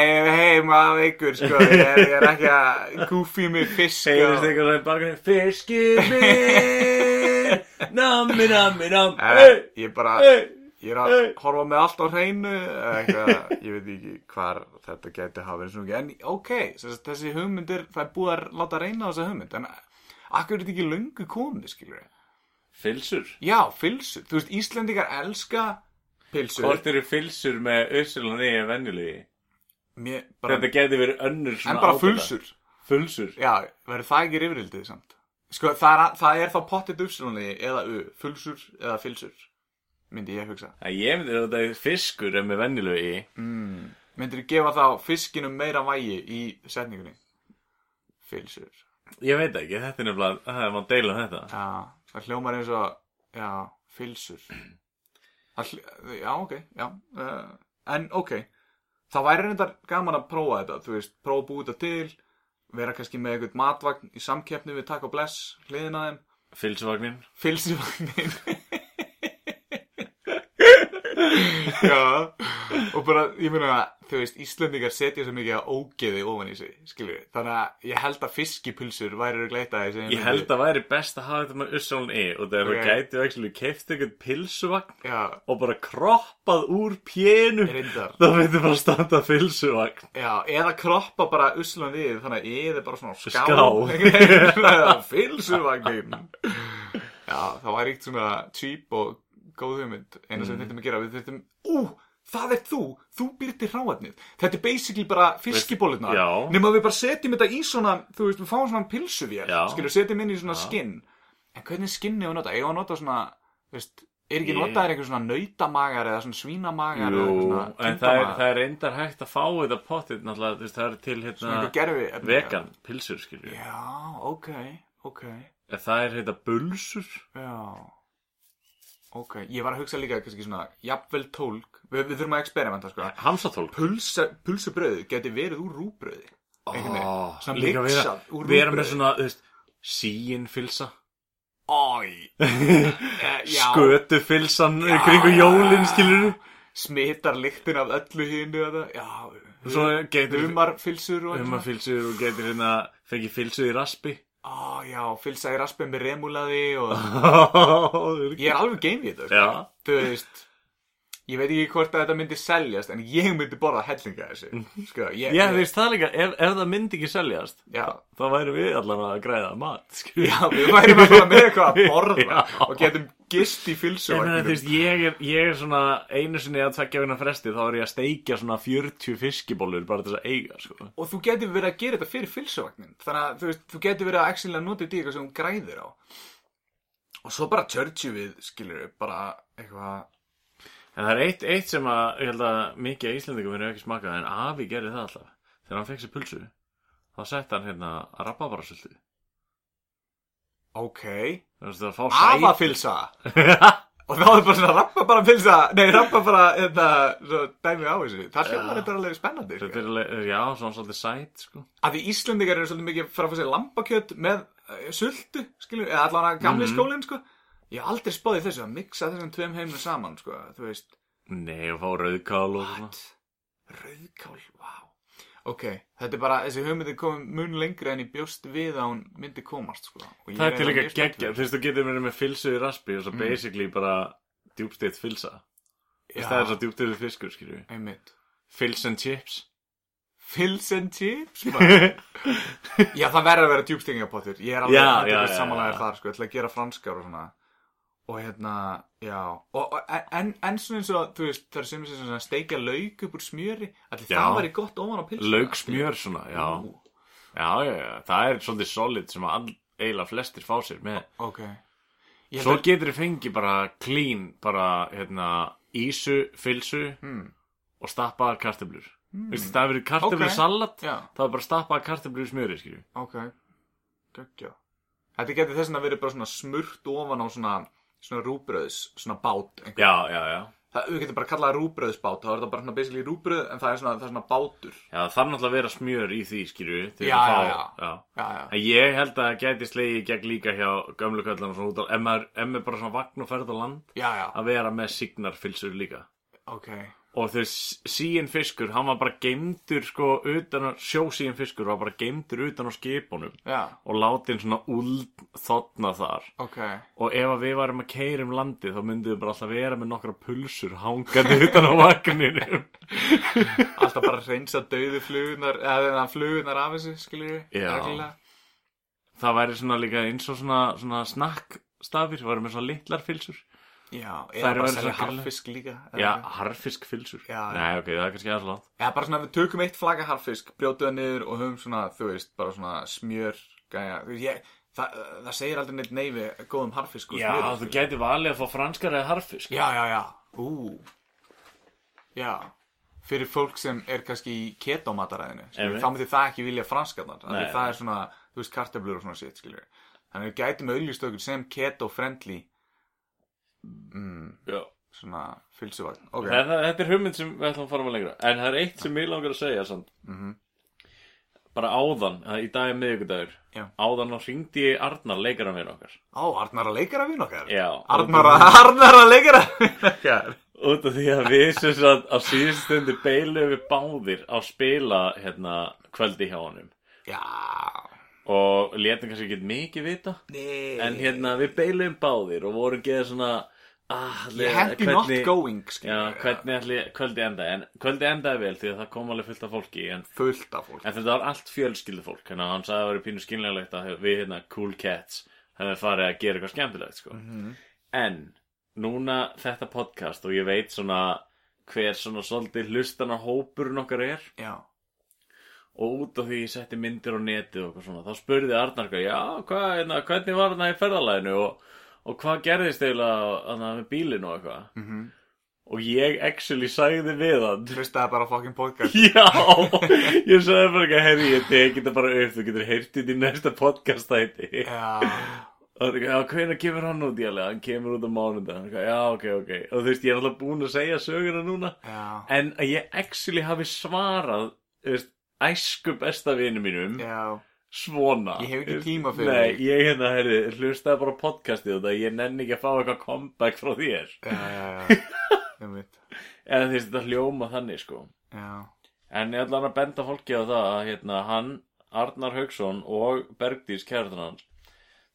ég er heima veikur, sko, ég er, ég er ekki að gúfi mig fisk Heyrist og- eitthvað sem bara Fiskir minn Nammi, nammi, nammi. Ég bara, hey ég er að horfa með allt á hreinu eitthvað, ég veit ekki hvar þetta geti hafa verið svona en ok, þessi hugmyndir það er búið að láta reyna á þessa hugmynd. En akkur er þetta ekki löngu komið skilur Filsur. Já, filsur, þú veist, Íslendingar elska pilsur Hvort eru filsur með Össulan í venjulegi Mér, bara, Þetta geti verið önnur svona en bara ábyrgða. fulsur Fulsur já, verður það ekki rifrildið samt sko, það er, það er þá pottit uppslunni eða u, fulsur eða filsur myndi ég hugsa Það ég myndi að þetta er fiskur en með venjulegi Mm. Myndir þú gefa þá fiskinum meira vægi í setningunni? Filsur. Ég veit ekki, þetta er nefnilega Það er maður að deila um þetta Já, það hljómar eins og, já, filsur. Hljó, já, ok, já. Uh, en ok, það væri reyndar gaman að prófa þetta, þú veist, prófa að búa þetta til, vera kannski með eitthvað matvagn í samkeppni við Taco Bless, hliðina þeim, Filsuvagnin filsivagnin. [laughs] já, og bara, ég meina, þú veist, Íslendingar setja svo mikið að ógeði ofan í sig, við. Þannig að ég held að fiskipulsur væri að gleita sem Ég held að væri best að hafa þetta með Ussálun E og þegar Ok. það gæti actually keift eitthvað pilsuvagn Já, og bara kroppað úr reyndar. þá myndi bara standa pilsuvagn Já, eða kroppa bara uslan við, þannig að ég er bara svona ská. Ská. Fylsuvagnin. [laughs] [laughs] Já, það væri eitt svona cheap og góð hugmynd. Eina sem við þurfum að gera, við þurfum, ú, það er þú, þú býr til hráefnið. Þetta er basically bara fiskibólurnar. Já. Nefnum að við bara setjum þetta í svona, þú veist, við fáum svona pilsuvél, Já. skilur, setjum inn í svona skinn. En hvernig skinni á að nota? Á að nota svona, þú veist, er ekki Ég- notaðir einhver svona nautamagar eða svona svínamagar eða Jú, eitthvað svona en það er, það er reyndar hægt að fá þetta potið náttúrulega, þú veist, það er til Svona hérna eitthvað gerfi vegan pilsur, skilju Já, ok, ok, Það er hérna bulsur já, ok, ég var að hugsa líka kannski svona, jafnvel tólk, við, við þurfum að experimenta, sko, Hamsatólk Pulsa, pulsubröð geti verið úr rúbröði, einhvern veginn, svona Líka vera, mixað úr vera með svona, þú veist Síin filsa Æ, [laughs] eh, Skötufilsan kringu já, jólin, já. skilur smitar lyktin af öllu hinu þetta, já, Svo getur humarfilsur og Humarfilsur og getur hérna Fengið filsu í raspi Á, já, fylsa í raspið með remulaði og [laughs] ég er alveg geim í þetta, sko. Já, þú veist ég veit ekki hvort að þetta myndi seljast en ég myndi borða hellinga þessu sko, [laughs] ég, Já, veist það líka, ef, ef það myndi ekki seljast já, þá væri við allan að græða mat [laughs] skilur. já, við að fara með eitthvað að borða Já. og getum gist í fylsu Ég ég er, ég svona einu sinni að tvekja vegna fresti þá er ég að steikja svona 40 fiskibólur bara til þess að eiga, sko. og þú getur verið að gera þetta fyrir fylsuvagnin þannig að þú, veist, þú getur verið að að nota þetta í eitthvað sem græðir á og svo bara churchu við skilur bara eitthvað En það er eitt, eitt sem að, ég held að mikið af Íslendingum verið ekki smakað en Afi gerði það alltaf. Þegar hann fekk sér pulsu, þá sett hann hérna rababarasöldu. ok, Þú veist, að fá sæt. afafylsa og þá er bara svona rappa bara pilsa nei, rappa bara þetta, svo dæmi á þessu það hljómar þetta alveg spennandi sko. Þetta er alveg, já, svona svolítið sæt, sko. að því Íslendingar eru svolítið mikið fara að fá sér lambakjöt með uh, sultu, skilur, eða allan að gamli Mhm. skólinn, sko. Ég hef aldrei spáðið þessu að mixa þessum tveim heimum saman, sko, þú veist. Nei, og fá rauðkál og svona. Rauðkál, vá. Ok, þetta er bara, þessi hugmyndi komið mun lengri en ég bjóst við að hún myndi komast, sko. Og Það er til líka geggja, þú veist, þú getur verið með filsu í raspi og svo Mm. basically bara. Þú veist, Já. það er svo djúbsteitt fiskur, skilju. Einmitt. Fils and chips. Fills and chips. [laughs] Já, það verður að vera djúbstingingapottur. Ég er alveg já, samanlegaður já. þar, sko, ég ætla að gera franskar og svona. Og hérna, já. Og, en, en svona eins og, þú veist, það er sem svona steikja lauk upp úr smjöri. Allir það væri gott ofan á pilsuna. Lauk smjör svona, já. Já, já, já, það er svolítið solid sem að all, eiginlega flestir fá sér með. ok. Ég Svo að, getur þið fengið bara clean, bara, hérna, ísu, filsu hmm, og stappaðar kartöflur. Mm. Veistu, það hefur verið kartöflur Ok. salat, já, það er bara stappaðar kartöflur í smjöri, skilju. ok. Göggja. Þetta getur þess að verið bara svona smurt ofan á svona, svona rúbröðs, svona bát. einhver. Já, já, já. Það, við getum bara að kalla það rúbröðsbát, þá er það bara svona basically rúbröð, en það er svona, það er svona bátur. Já, það þarf náttúrulega að vera smjör í því, skilju. Já, já, já. já. Já, já. En ég held að það gæti slegið gegn líka hjá gömlu köllan og svona út á, ef maður, ef maður bara svona vagn og ferð á land, Já, já, að vera með signarfilsur líka. ok. Og þess síin fiskur, hann var bara geimdur sko utan á, sjósíin fiskur var bara geimdur utan á skipunum Já, og látin svona úld þotna þar. ok. Og ef við varum að keira um landið þá myndum við bara alltaf vera með nokkra pulsur hangandi [laughs] utan á vagninum. [laughs] Alltaf bara reynsa döðu flugunar, eða flugunar af þessu. Reglulega. Það væri svona líka eins og svona, svona snakkstafir, varum með svona litlar filsur. Já, eða bara selja harfisk líka. Já. Já, já. Nei, ok, það er kannski aðslátt. Eða bara svona, við tökum eitt flagga harfisk, brjótu það niður og höfum svona, þú veist, bara svona smjör, gæja. Þú veist, ég, það, það segir aldrei neitt nei við góðum harfisk og Já, smjöri, þú gæti valið að fá franskar eða harfisk. Já, já, já. Ú. Já. Fyrir fólk sem er kannski í ketomataræðinu, þá myndi það ekki vilja Nei. Það er svona, þú veist, kartöflur og svona sitt, skilur. Þannig að við gætum auðlýst okkur sem keto-friendly, mm, svona fylsuvagn. Ok. Þetta, þetta er hugmynd sem við ætlum að fara með lengra. En það er eitt sem ég langar að segja samt. Mhm. Bara áðan, í dag er miðvikudagur. Já. Áðan og hringdi ég Arnar leikaran við okkar. Á, Arnar að leikara vinn okkar? Já. Arnar að, Arnar að leikara vinn okkar? út af því að við sem sagt á síðustu stundu beilum við báðir á spila hérna kvöldi hjá honum Já og létum kannski ekki mikið vita. Nei. En hérna við beilum báðir og vorum geða svona ah, Ég happy not going Já, skilur. hvernig ætli kvöldi enda en kvöldi endaði vel því að það kom alveg fullt af fólki en, Fullt af fólk en þetta var allt fjölskyldu fólk að hann sagði að það var pínu skynlegilegt að við hérna cool cats hefði farið að gera eitthvað skemmtilegt sko. Mhm. en núna þetta podcast og ég veit svona hver svona svolítið hlustana hópurinn okkar er. Já og út af því ég setti myndir á netið og eitthvað svona, þá spurði Arnar eitthvað, já, hvað, hérna, hvernig var það í ferðalæðinu og, og hvað gerðist eiginlega með bílinn og eitthvað? Mhm. og ég actually sagði við hann. Hlustaði bara á fucking podcast. [laughs] Já, ég sagði bara ekki herri, ég teki þetta bara upp, þú getur heyrt þetta í næsta podcast þætti Já. Og það er já, hvernig kemur hann út í alveg hann kemur út á mánudag, já, ok, ok. Og þú veist, ég er alltaf búin að segja söguna núna. Já. En að ég actually hafi svarað, þú veist, æsku besta vinu mínum Já. svona. Ég hef ekki tíma fyrir Nei, þig. ég hérna, herri, hlustaði bara á podcastið það ég nenni ekki að fá eitthvað comeback frá þér. Já, já, já. [laughs] Einmitt. en því þetta hljóma þannig sko. Já. En ég ætla hann að benda fólki á það að hérna, hann, Arnar Haugsson og Bergdís kærtan hans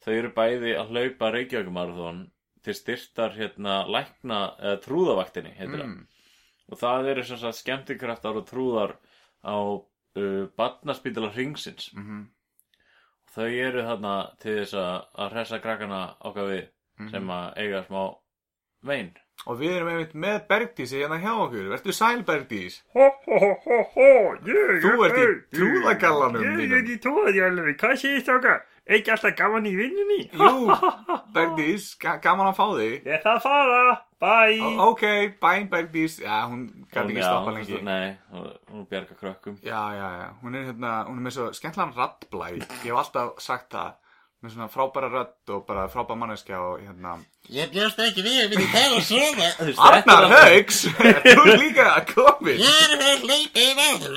þau eru bæði að hlaupa Reykjavíkumarathon til styrtar hérna lækna, eða trúðavaktinni heitir mm. það og það eru sem sagt skemmtikraftar og trúðar á uh, barnaspítala hringsins. Mm þau eru þarna til þess að, að hressa krakkana okkar við Mhm. sem að eiga smá vein. Og við erum einmitt með Bergdísi hérna hjá okkur. Vertu sæl Bergdís. Ho, ho, ho, ho, ho, ég Þú ert í trúðagallanum Ég er í trúðagallanum, hvað segist okkar? Ekki alltaf gaman í vinnunni? Jú, [laughs] Bergdís, ga gaman að fá þig. Ég ætla að fara, bye. Ó, Ok, bæn Bergdís. Já, hún kann ekki Já, stoppa hún- lengi Nei, hún hún bjarga krökkum. Já, já, já, hún er hérna, hún er með svo skemmtlan raddblæ Ég hef alltaf sagt það. Með svona frábæra rödd og bara frábæra manneskja og hérna. Ég bjóst ekki við að við tala svona. [laughs] Arnar Haugs, [laughs] þú er líka komin Ég er að hleypa í veður.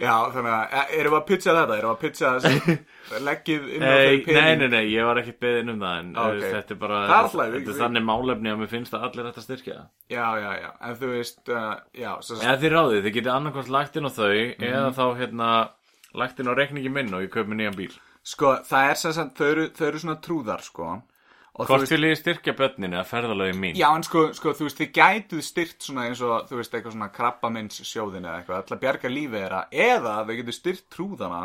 Já, þannig að, e- erum við að pitcha þetta? Erum við að pitcha þessi [laughs] leggið inn á þau pening? nei, nei, nei, ég var ekki beðin um það en Ok. okay. þetta er bara leið, þetta er þannig málefni að mér finnst að allir þetta styrkja. Já, já, já, en þú veist, uh, já, svo, Eða þið ráðið, þið getið annarkvæmt lagt inn á þau Mhm. eða þá hérna lagt inn á reikningi minn og ég kaup mér nýjan bíl sko, það er sem sagt, þau eru, þau eru svona trúðar, sko Hvort vil ég styrkja börnin eða ferðalögin mín? já, en sko, sko, þú veist, þið gætuð styrt svona eins og, þú veist, eitthvað svona krabbamins sjóðin eða eitthvað, að bjarga lífið þeirra, eða þau getur styrt trúðana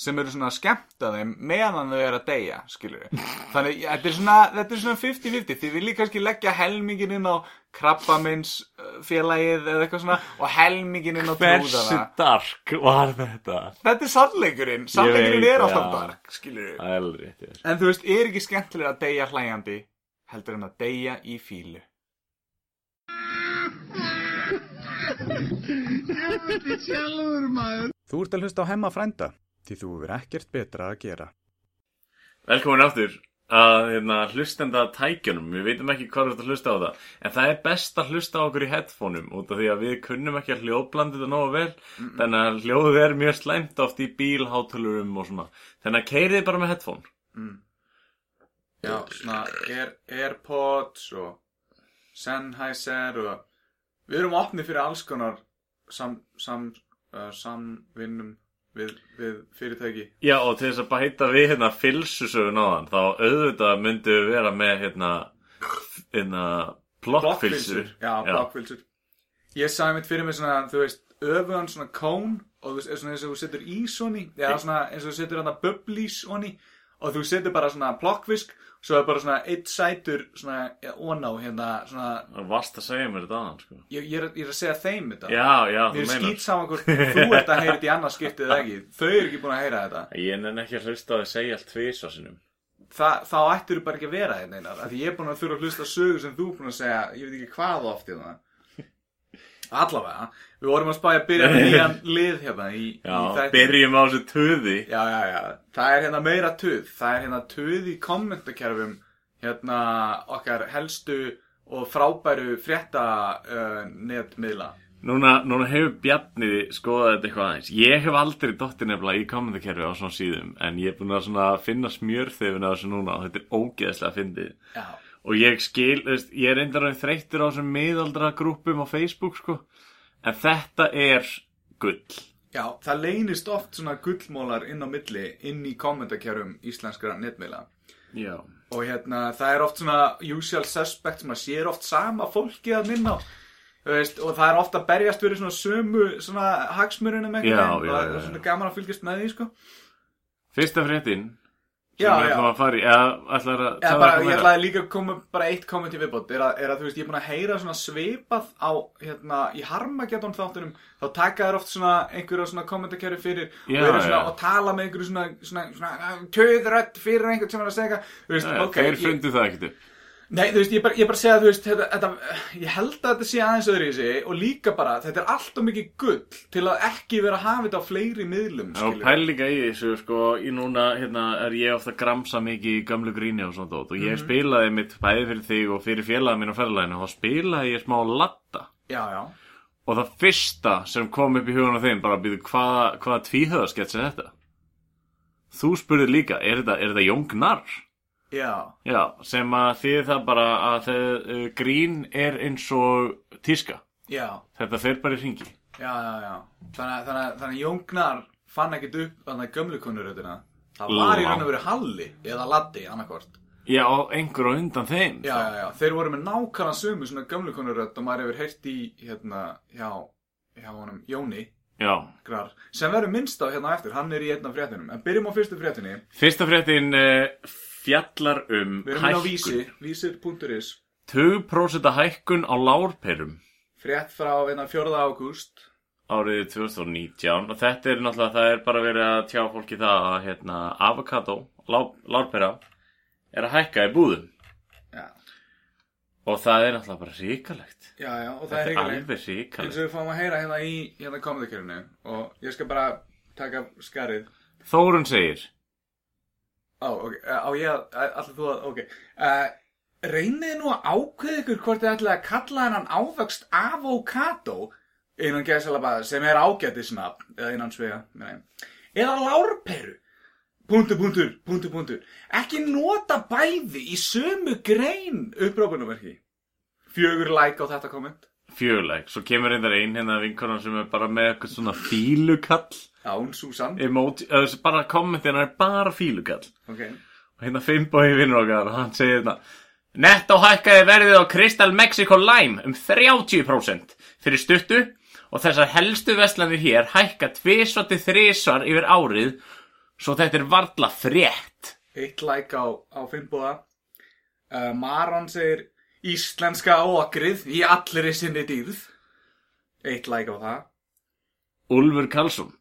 sem eru svona að skemmta þeim meðan þau eru að deyja, skilur við. [laughs] Þannig, þetta er svona, þetta er svona 50-50, þið viljið kannski leggja helmingin inn á krabbamins uh, félagið eða eitthvað svona og helmingin inn á Hversu trúðana. dark var þetta? Þetta er sannleikurinn, sannleikurinn er alltaf dark, skilur við. Það er alveg rétt, ég veist. En þú veist, er ekki skemmtilega að deyja hlæjandi heldur en að deyja í fílu? Þú ert að hlusta á hemma frænda, því þú verður ekkert betra að gera. Velkomin aftur að hérna, hlustenda tækjunum, við veitum ekki hvað þú ert að hlusta á það en það er best að hlusta á okkur í headphoneum út af því að við kunnum ekki að hljóðblanda þetta nógu vel. Þannig að hljóðið er mjög slæmt oft í bíl, hátölurum og svona. Þannig að keirið bara með headphone. Já, svona Air, Airpods og Sennheiser og við erum opnið fyrir alls konar sam, sam, uh, samvinnum við, við fyrirtæki. Já og til þess að bæta við hérna fylsusögun á þann þá auðvitað myndum við vera með hérna hérna plokkfylsur Já, blokkfylsur. Ég sagði mitt fyrir mig svona, þú veist, öfugan svona kón og þú veist, svona eins og þú setur ís honni, eða svona eins og þú setur hann að bubblís honni og þú setur bara svona plokkfisk svo er bara svona eitt sætur svona ja, oná hérna svona Það varst að segja mér þetta aðan sko. Ég, ég, er, ég er að segja þeim þetta. Já, já, Mér þú er meinar. skýt saman hvort þú ert að heyra þetta í annars skiptið eða ekki. Þau eru ekki búin að heyra þetta. Ég nenni ekki að hlusta að segja allt tvisa sinum Þa, Þá ættir þú bara ekki að vera hérna einar Því ég er búin að þurfa að hlusta sögur sem þú er búin að segja Ég veit ekki hvað oft í það Allavega Við vorum að spæja að byrja með nýjan lið hérna í, í Já, þættinum. byrjum á þessu töði Já, já, já. Það er hérna meira töð Það er hérna töð í kommentakerfum Hérna okkar helstu og frábæru frétta uh, netmiðla. Núna, núna hefur Bjarni skoðað þetta eitthvað aðeins. Ég hef aldrei dottir nefnilega í kommentarkerfi á svona síðum En ég er búin að finna smjörþefin af þessu núna Og þetta er ógeðslega fyndið. Já og ég skil, veist, ég er reyndar að þreyttur á þessum miðaldra grúpum á Facebook sko, en þetta er gull. Já, það leynist oft svona gullmólar inn á milli inn í kommentarkjörum íslenskra netmiðla. Já, og hérna það er oft svona usual suspect sem að sér oft sama fólki að minna á veist, og það er ofta að berjast fyrir svona sömu svona hagsmurunum Já, eitthvað já, og það er svona gaman að fylgjast með því sko. Fyrsta fréttin Já, já. eða Eða bara, ég ætlaði líka að koma bara eitt komment í viðbót. Er að, er að þú veist, ég er búin að heyra svona svipað á, hérna, í Harmageddon þáttunum. Þá taka þær oft svona einhverja svona kommentarkerfi fyrir Já, og svona og tala með einhverju svona, svona, svona töðrött fyrir einhvern sem er að segja veist, Já, ok þeir ég, fundu það ekkert Nei, þú veist, ég bara, ég bara segja, þú veist, þetta, þetta, ég held að þetta sé aðeins öðru í sig og líka bara, þetta er allt og mikið gull til að ekki vera að hafa þetta á fleiri miðlum, og skilur. pæl líka í þessu sko, í núna hérna, er ég ofta að gramsa mikið í gamlu gríni og svona dót og ég spilaði mitt bæði fyrir þig og fyrir félagið mín á ferðalæðinu og þá spilaði ég smá latta Já, já. og það fyrsta sem kom upp í hugan á þeim bara býðu hvaða, hvaða tvíhöðaskets er þetta þú spurði líka, er þetta, er þetta? Já, Já, sem að þið það bara að þeir, uh, grín er eins og tíska já, þetta fer bara í ringi já, já, já. Þannig, að- þannig, að- þannig að Jóngnar fann ekkit upp þannig að gömlu konuröðina. Það var í raun og verið Halli eða Laddi, annarkvort. Já, og einhver á undan þeim Já, já, já. Þeir voru með nákvæmlega sömu svona gömlu konuröð og maður hefur heyrt í, hérna, hjá, hjá honum Jóni Já. Sem verður minnst á hérna eftir, hann er í einn af fréttinum. En byrjum á fyrstu fréttinni. Fyrsta fréttin uh, fjallar um Við erum inn á vísi, vísir.is. 2% hækkun á lárperum Frétt frá einna 4. ágúst. árið 2019 og þetta er náttúrulega, það er bara verið að tjá fólki það að hérna, avokado, lá, lárpera er að hækka í búðum Já, og það er náttúrulega bara ríkalegt já, já, og það þetta er er hrikalegt. alveg eins ríkalegt og við fáum að heyra hérna í hérna komendakjörinu og ég skal bara taka skarið Þórun segir á, ok, á ég allir þú að, ok. Uh, reynið nú að ákveða ykkur hvort þið ætlaði að kalla hennan ávöxt avokado innan geðsalaba sem er ágættisnafn eða innan svega meina ég. eða lárperu punktur, punktur, punktur, punktur. Ekki nota bæði í sömu grein upprópunumerki fjögur like á þetta komment fjöguleg, svo kemur reyndar ein hérna vinkonan sem er bara með eitthvað svona fílukall. Án Susan. Emoji, eða bara kommentin er bara fílukall. Ok. Og hérna Finnbói vinnur okkar og hann segir hérna Netto hækkaði verðið á Crystal Mexico Lime um 30% fyrir stuttu og þessar helstu veslanir hér hækka tvisvar til þrisvar yfir árið svo þetta er varla frétt. Eitt like á, á Finnbúða uh, Maron segir Íslenska okrið í allri sinni dýrð. Eitt like á það. Úlfur Karlsson.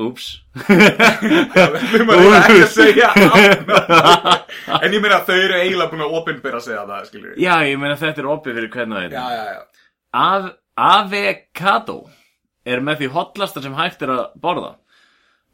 Úps. Við maður ekki að segja allt. En ég meina þau eru eiginlega búin að opinbera að segja það skilur Já, ég meina þetta er opið fyrir hvernig það Já, er já, já. Av Avocado er með því hotlasta sem hægt er að borða.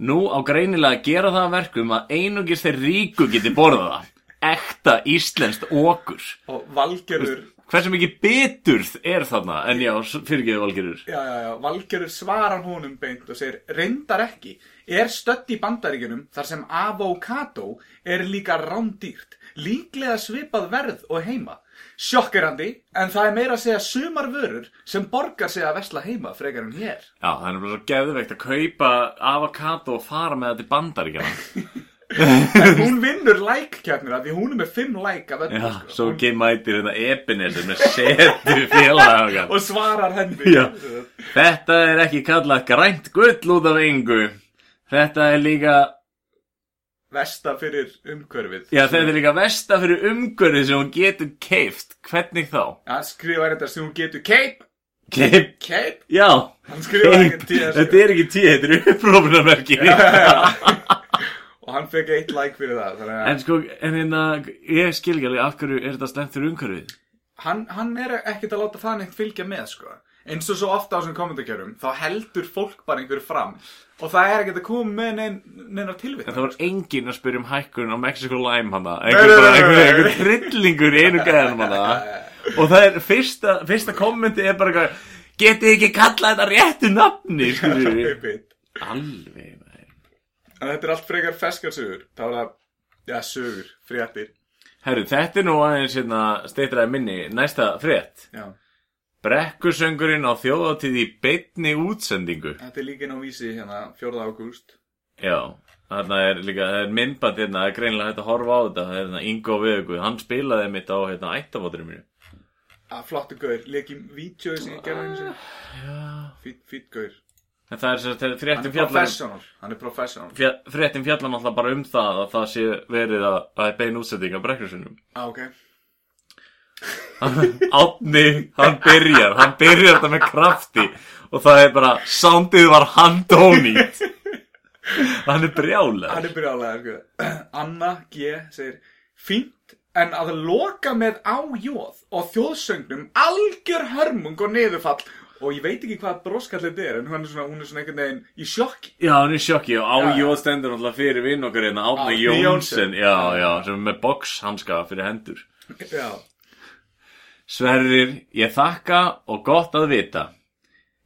Nú á greinilega að gera það að verkum að einungis þeir ríku geti borða það Ekta íslenskt okur. Og Valgerður Hversu mikið biturð er þarna? En já, fyrirgeðu valgerur Já, já, já, Valgerður svarar honum beint og segir Reyndar ekki, er stödd í bandaríkjunum þar sem avokado er líka rándýrt Líklega svipað verð og heima. Sjokkerandi, en það er meira að segja sumar vörur sem borgar sig að vesla heima frekar en hér. Já, það er bara svo geðveikt að kaupa avokado og fara með þetta til bandaríkjana [laughs] En hún vinnur like-kjarnir af því hún er með 5 like af Já, sko. svo ekki mætir þetta Ebenezer með setu félaga okkar Og svarar henni. Já. Þetta er ekki kallað grænt gull út af engu. Þetta er líka Vesta fyrir umhverfið. Já, þetta er líka versta fyrir umgörði sem hún getur keift Hvernig þá? Hann skrifar þetta sem hún getur Cape, Keip Cape Já. Hann skrifar Keip. ekki tíða Þetta er ekki tíð, þetta er upprópunarmerki [laughs] Og hann fekk eitt like fyrir það að En sko, en hérna Ég skil ekki alveg af hverju er þetta slemt fyrir umgörðið hann, hann er ekkert að láta það neitt fylgja með sko. eins og svo ofta á þessum kommentarkjörum þá heldur fólk bara einhverju fram. Og það er ekkert að koma með nein, neinar tilvitt En það var enginn að spyrja um hækkun á Mexico Lime hana. Nei, Einhver trillingur í einu gæðanum hana. [laughs] Og það er fyrsta, fyrsta kommenti er bara Getið ekki kallað þetta réttu nafni. [laughs] Alveg. En þetta er allt frekar feskar sögur þá er það, já sögur, fréttir Herru, þetta er nú aðeins hérna steitraði minni næsta frétt. Já. Brekkusöngurinn á þjóðatíð í beinni útsendingu. Þetta er líka inn á vísi hérna 4. ágúst. Já, þarna er líka, það er myndband hérna, það er greinilega hægt að horfa á þetta, það er hérna Ingo Veðugu, hann spilaði mitt á hérna ættafótturinn mínu. Að flottu gaur, leik í vídeo sem ég gerði. Já. Fýtt, fýtt gaur. En það er Hann fréttin er fjallar, professional. Hann er professional. fréttin fjallar náttúrulega bara um það að það sé verið að, að það er bein útsending af brekkursöngum. Ah, ok. Átni, hann byrjar, hann byrjar þetta með krafti og það er bara, soundið var handónýtt. Hann er brjálega. Hann er byrjálega, sko. Anna G. segir, fínt en að loka með á jóð og þjóðsöngnum algjör hörmung og niðurfall og ég veit ekki hvað broskall þetta er en hún er svona, hún er svona einhvern veginn í sjokki. Já, hann er í sjokki og á Já, já. Jóð stendur náttúrulega fyrir vinn okkar hérna, Átni Árni Jónsson, Johnsen. já, já, sem er með boxhanska fyrir hendur. Já. Sverrir, ég þakka og gott að vita.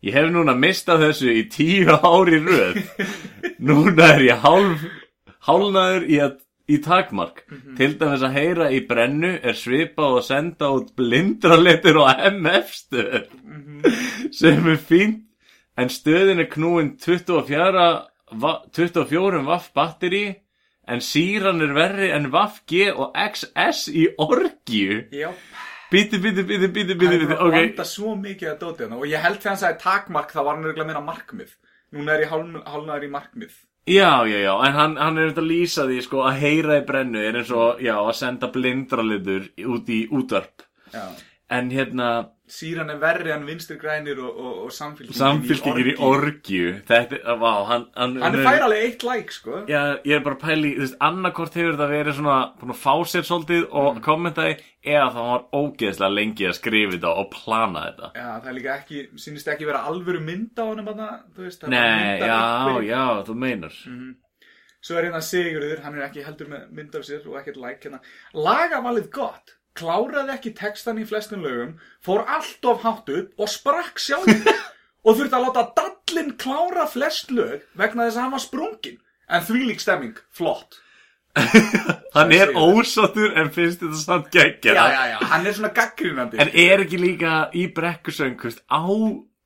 Ég hef núna mistað þessu í tíu ári röð. [laughs] Núna er ég hálf, hálnaður í, að, í takmark. Til dæmis að heyra í brennu er svipað og senda út blindraletur og MF stöð. Sem er fínt, en stöðin er knúin 24, va- 24 vaff batteri, en síran er verri en vaff G og XS í orgju. Já. Bíti, bíti, bíti, bíti, Hann bíti, er bíti, búin að ok. blanda svo mikið að dóti hann og ég held þegar hann sagði takmark þá var hann örgulega meina markmið. Núna er ég háln, hálnaður í markmið. Já, já, já, en hann, hann er þetta að lýsa því, sko, að heyra í brennu er eins og, já, að senda blindralitur út í útvarp. Já. En hérna, Síran er verri en vinstur grænir og, og, og samfélkingin samfélkingir í orgju, þetta, vá, hann, hann, Hann er fær alveg eitt like, sko. Já, ég er bara að pæli, þú veist, annarkort hefur þetta verið svona, búin að fá sér svolítið og Mm. kommentaði, eða það var ógeðslega lengi að skrifa þetta og plana þetta. Já, það er líka ekki, sýnist ekki vera alvöru mynd á þarna, þú veist. Nei, já, einhverju. já, þú meinar. Svo er hérna Sigurður, hann er ekki heldur með mynd af sér og ekkert like hérna. Lagavalið gott, kláraði ekki textan í flestum lögum, fór allt of hátt upp og sprakk sjálf [laughs] og þurfti að láta dallinn klára flest lög vegna þess að hann var sprungin. En þvílík stemming, flott. [laughs] Hann er ósáttur en finnst þetta samt geggja. Já, já, já, hann er svona gaggrínandi. En er ekki líka í brekkusöng, þú veist, á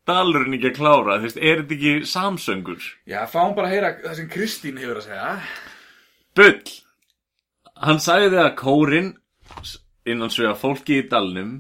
dalurinn ekki að klára, þú veist, er þetta ekki samsöngur? Já, fáum bara að heyra það sem Kristín hefur að segja. Bull! Hann sagði að kórin, innan svo að fólki í dalnum,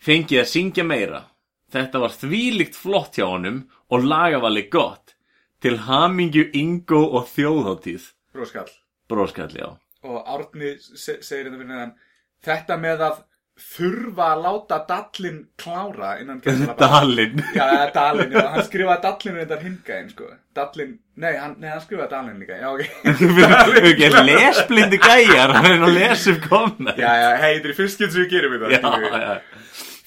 fengi að syngja meira. Þetta var þvílíkt flott hjá honum og lagavali gott. Til hamingju Ingo og þjóðháttíð. Bróskall. Bróskall, já. og Árni se segir þetta fyrir hann þetta með að þurfa að láta dallin klára innan [laughs] Dalinn. já, dallin, já, hann skrifaði dallin reyndar hingæðin, sko. Dallinn, nei, hann, nei, hann skrifaði dallin líka já, ok. [laughs] Við lesblindi gæjar, hann er að lesa um komna. já, já, hei, þetta er fyrst getur sem við gerum já, þetta já.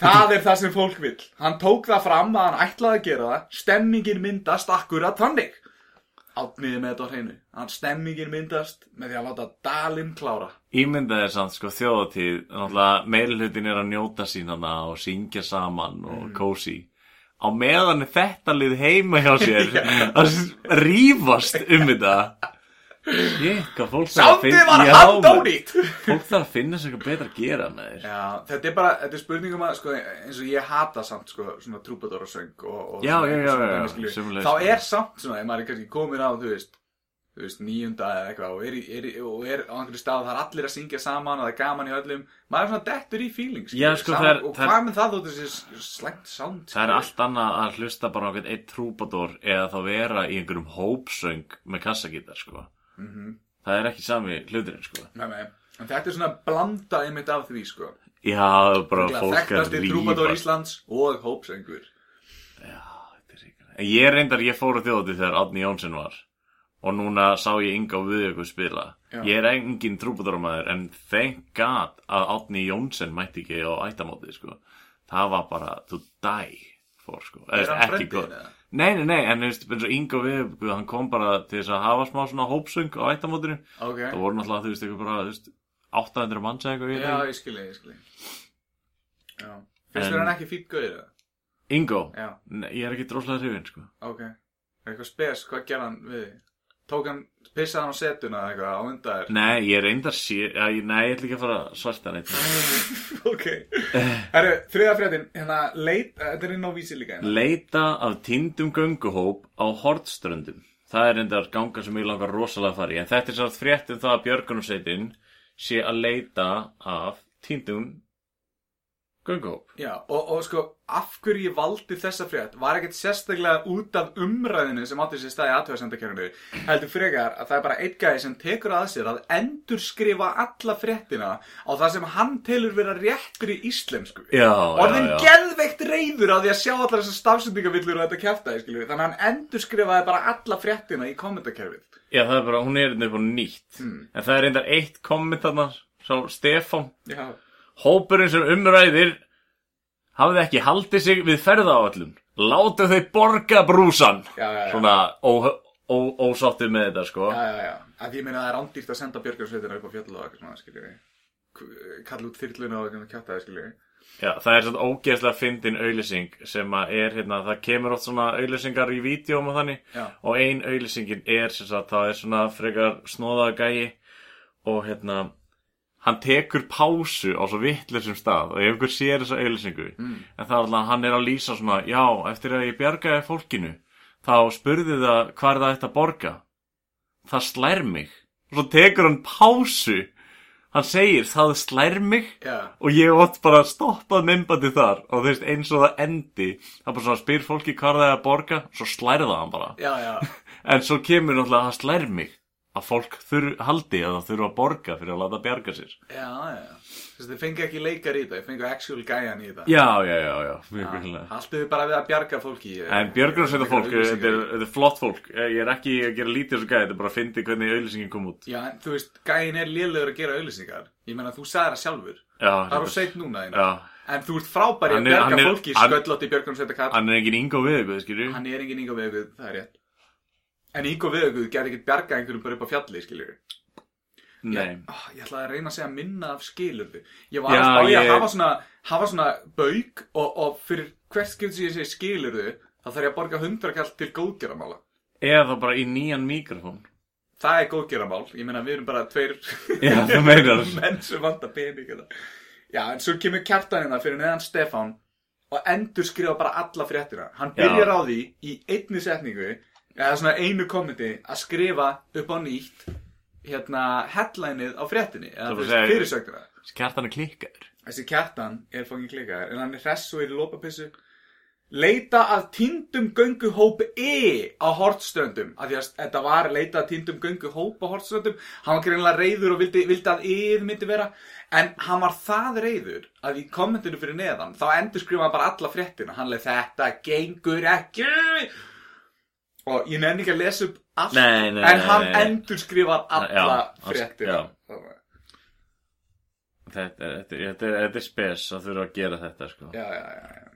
það er það sem fólk vill. Hann tók það fram að hann ætlaði að gera það. Stemmingin myndast akkurat þannig. Átniði með þetta á hreinu. Hann stemmingin myndast með því að láta dalinn klára Ímyndaði samt sko þjóðatíð, náttúrulega meiri hlutin er að njóta sín hana og syngja saman og Mm. kósi. Á meðan er þetta lið heima hjá sér [laughs] að rífast um þetta. Hvað fólk þarf að finna- var Já, handónýtt Fólk þarf að finna sér eitthvað betra að gera með þér. Já, þetta er bara, þetta er spurningum að, sko, eins og ég hata samt, sko, svona trúbadórasöng og, og Já, svona, já, já, svona já, dæmi, skilju. sömuleiðis, Þá sko. er samt svona, ef maður er kannski komin á, þú veist, þú veist, níunda eða eitthvað og er, er, og er á einhverju stað og það er allir að syngja saman og það er gaman í öllum, maður er svona dettur í feeling, skilju. Já, sko, Sama- það er- Og það er- hvað með það þú þessi slæmt sound, Það er allt annað að hlusta bara á eitt trúbador eða þá vera í einhverjum hópsöng með kassagítar, sko. Mhm. Það er ekki sami hluturinn, sko. Nei, nei, en þetta er svona blanda einmitt af því, sko. Já, bara fólk að Þekktasti trúbadór rífast. Íslands og hópsöngur. En Ég reyndar, ég fór á þjóðatíð þegar Átni Jónsson var og núna sá ég Inga og Viðjöku spila. Já. Ég er engin trúbadóramæður en thank god að Átni Jónsson mætti ekki á ættamótið, sko. Það var bara to die for, sko. Er hann gott. eða? Nei, nei, nei, en þú veist, Inga Viðjöku, hann kom bara til þess að hafa smá svona hópsöng á ættamótinu. Ok. Það voru náttúrulega, þú veist, eitthvað bara, þú veist, 800 manns eða eitthvað. Já, ég skilji, ég skilji. En- þér hann ekki fýtt gauðir það? Ingo, Já, nei, ég er ekki droslega hrifin, sko. ok. Eitthvað spes, hvað gerði hann við þig? Tók hann, pissaði hann á setuna eða eitthvað á undan. Þér Nei, ég reyndar sé já, ég- Nei, ég ætla ekki að fara að svarta neitt [laughs] Ok. Herru, þriða fréttin, hérna, leit, þetta er inn á vísi líka hérna. Leita af týndum gönguhóp á Hortströndum Það er reyndar ganga sem ég langar rosalega að fara í En þetta er sátt frétt um það að Björgunarsveitin sé að leita af týndum gönguhóp Já, og, og sko, af hverju ég valdi þessa frétt var ekkert sérstaklega út af umræðinu sem átti sér staði aðtöðasendakerfinu heldur frekar að það er bara einn gæði sem tekur að sér að endur skrifa alla fréttina á það sem hann telur vera réttur í íslensku. Já, já, já. geðveikt reyður á því að sjá allar þessar stafsendingavillur og þetta kæftæði, skilur Þannig að hann endur skrifaði bara alla fréttina í kommentakerfið Já, það er bara, hún er hérna Hópurinn sem umræðir hafði ekki haldið sig við ferðaáallum. Látu þau borga brúsan. Já, já, já. Svona ósáttið með þetta, sko. já, já, já Að ég meina það er ándýrt að senda björgarsveitina upp á fjall og eitthvað svona, skilur Kalla út þyrluna og eitthvað kæftæði, skilur Já, það er svona ógeðslega fyndin auðlýsing sem að er, hérna, það kemur oft svona auðlýsingar í vídjóm og þannig. Já. Og ein auðlýsingin er, sem sagt, það er svona frekar snóðaða gæi og hérna, hann tekur pásu á svo vittlisum stað og ef einhver sér þessa auðlýsingu mm. en það er alltaf, hann er að lýsa svona já, eftir að ég bjargaði fólkinu þá spurði það hvað er það eftir að borga. Það slær mig. Og svo tekur hann pásu. Hann segir það slær mig. Já, og ég ótt bara að stoppa myndbandi þar. Og þú veist eins og það endi það bara svona spyr fólki hvað það er að borga svo slærða hann bara. Já, já. [laughs] En svo kemur náttúrulega að það slær mig að fólk þurr, haldi að það þurfa að borga fyrir að láta bjarga sér. Já, já Þess að þið fengi ekki leikar í þetta, þið fengi actual gæjan í þetta. Já, já, já, já, mjög virkilega Haltu þið bara við að bjarga fólki en björgunarsveita fólk, þetta er, þetta flott fólk. Ég er ekki að gera lítið þessu gæði þetta er bara að fyndi hvernig auðlýsingin kom út. Já, en þú veist, gæin er lélegur að gera auðlýsingar Ég meina, þú sagði það sjálfur. Já, Það er á sveit núna já, En þú ert frábæri að bjarga fólki hann- sköllótt í björgunarsveita kall hann er engin yngo við, skilju Hann er engin Ingo Veguð, það er rétt En Ingo Veguð gerði ekkert bjarga einhverjum bara upp á fjalli, skiljur nei, oh, Ég ætlaði að reyna að segja minna af skilurðu. Ég var Já, að spá ég að ég- hafa svona, hafa svona bauk og, og fyrir hvert skipt sem ég segi skilurðu þá þarf ég að borga hundrakall til góðgeramála eða bara í nýjan mikrofón. Það er góðgeramál, ég meina við erum bara tveir Já, [laughs] menn sem vantar pening hérna. Já, en svo kemur kjartanina fyrir neðan Stefán og endur skrifa bara alla fréttina. Hann Já. byrjar á því í einni setningu eða svona einu kommenti að skrifa upp á nýtt hérna headlineið á fréttinni eða segja- fyrirsögnina kjartan er klikkaður. Þessi kjartan er fókin klikaður en hann er hress og er í lópapissu Leita að týndum gönguhóp E á Hortströndum af því að þetta var leita að týndum gönguhóp á Hortströndum. Hann var greinlega reyður og vildi, vildi að E-ið myndi vera. En hann var það reyður að í kommentinu fyrir neðan þá endur skrifa hann bara alla fréttina. Hann leið þetta gengur ekki og ég nefn ekki að lesa upp allt Nei, nei, en hann endur skrifa alla hann- já. þetta, þetta, þetta, er- þetta spes að þurfa að gera þetta sko. já, já, já, já.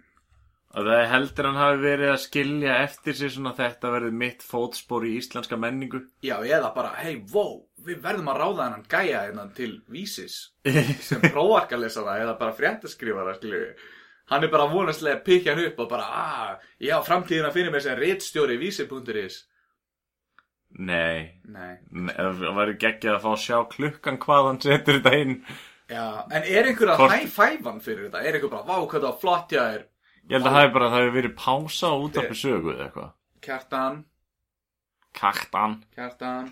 og það heldur hann hafi verið að skilja eftir sig svona þetta verið mitt fótspor í íslenska menningu Já, eða bara, hei, wow, við verðum að ráða hennan gæja hennan til vísis [laughs] sem prófarkalesara eða bara fréttaskrifara, skilju Hann er bara vonastlega að pikja hann upp og bara, ah, já, framtíðina fyrir mér sem réttstjóri vísi.is nei, Nei, það væri geggjað að fá að sjá klukkan hvað hann setur þetta inn. Já, en er einhver að Hvort- hæ-fæfan fyrir þetta? Er einhver bara, vá, hvað það flott hjá þér? ég held að það hefði bara það hefði verið pása út af sögu eða eitthvað. Kjartan, kaktan kjartan.